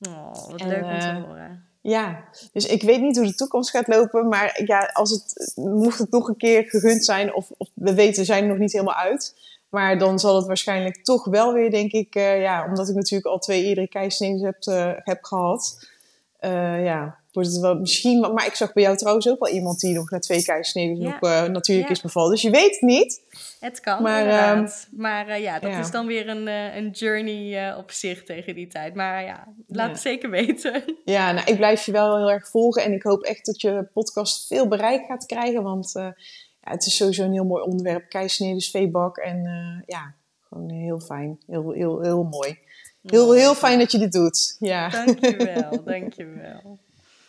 Oh, wat en, leuk om te uh, horen. Ja, dus ik weet niet hoe de toekomst gaat lopen. Maar ja, als het, mocht het nog een keer gegund zijn, of, of we weten, zijn er nog niet helemaal uit. Maar dan zal het waarschijnlijk toch wel weer, denk ik, uh, ja, omdat ik natuurlijk al twee eerdere keisneden heb, uh, heb gehad. Uh, ja, wordt het wel misschien... Maar ik zag bij jou trouwens ook wel iemand die nog na twee keizersneden ja. nog uh, natuurlijk is bevallen. Dus je weet het niet. Het kan, maar, inderdaad. Um, maar uh, ja, dat ja. is dan weer een, uh, een journey op zich tegen die tijd. Maar ja, laat het zeker weten. Ja, nou, ik blijf je wel heel erg volgen. En ik hoop echt dat je podcast veel bereik gaat krijgen. Want ja, het is sowieso een heel mooi onderwerp. Keisneden, veebak en ja, gewoon heel fijn. Heel, heel, heel mooi. Heel, heel fijn dat je dit doet. Ja. Dankjewel, dankjewel.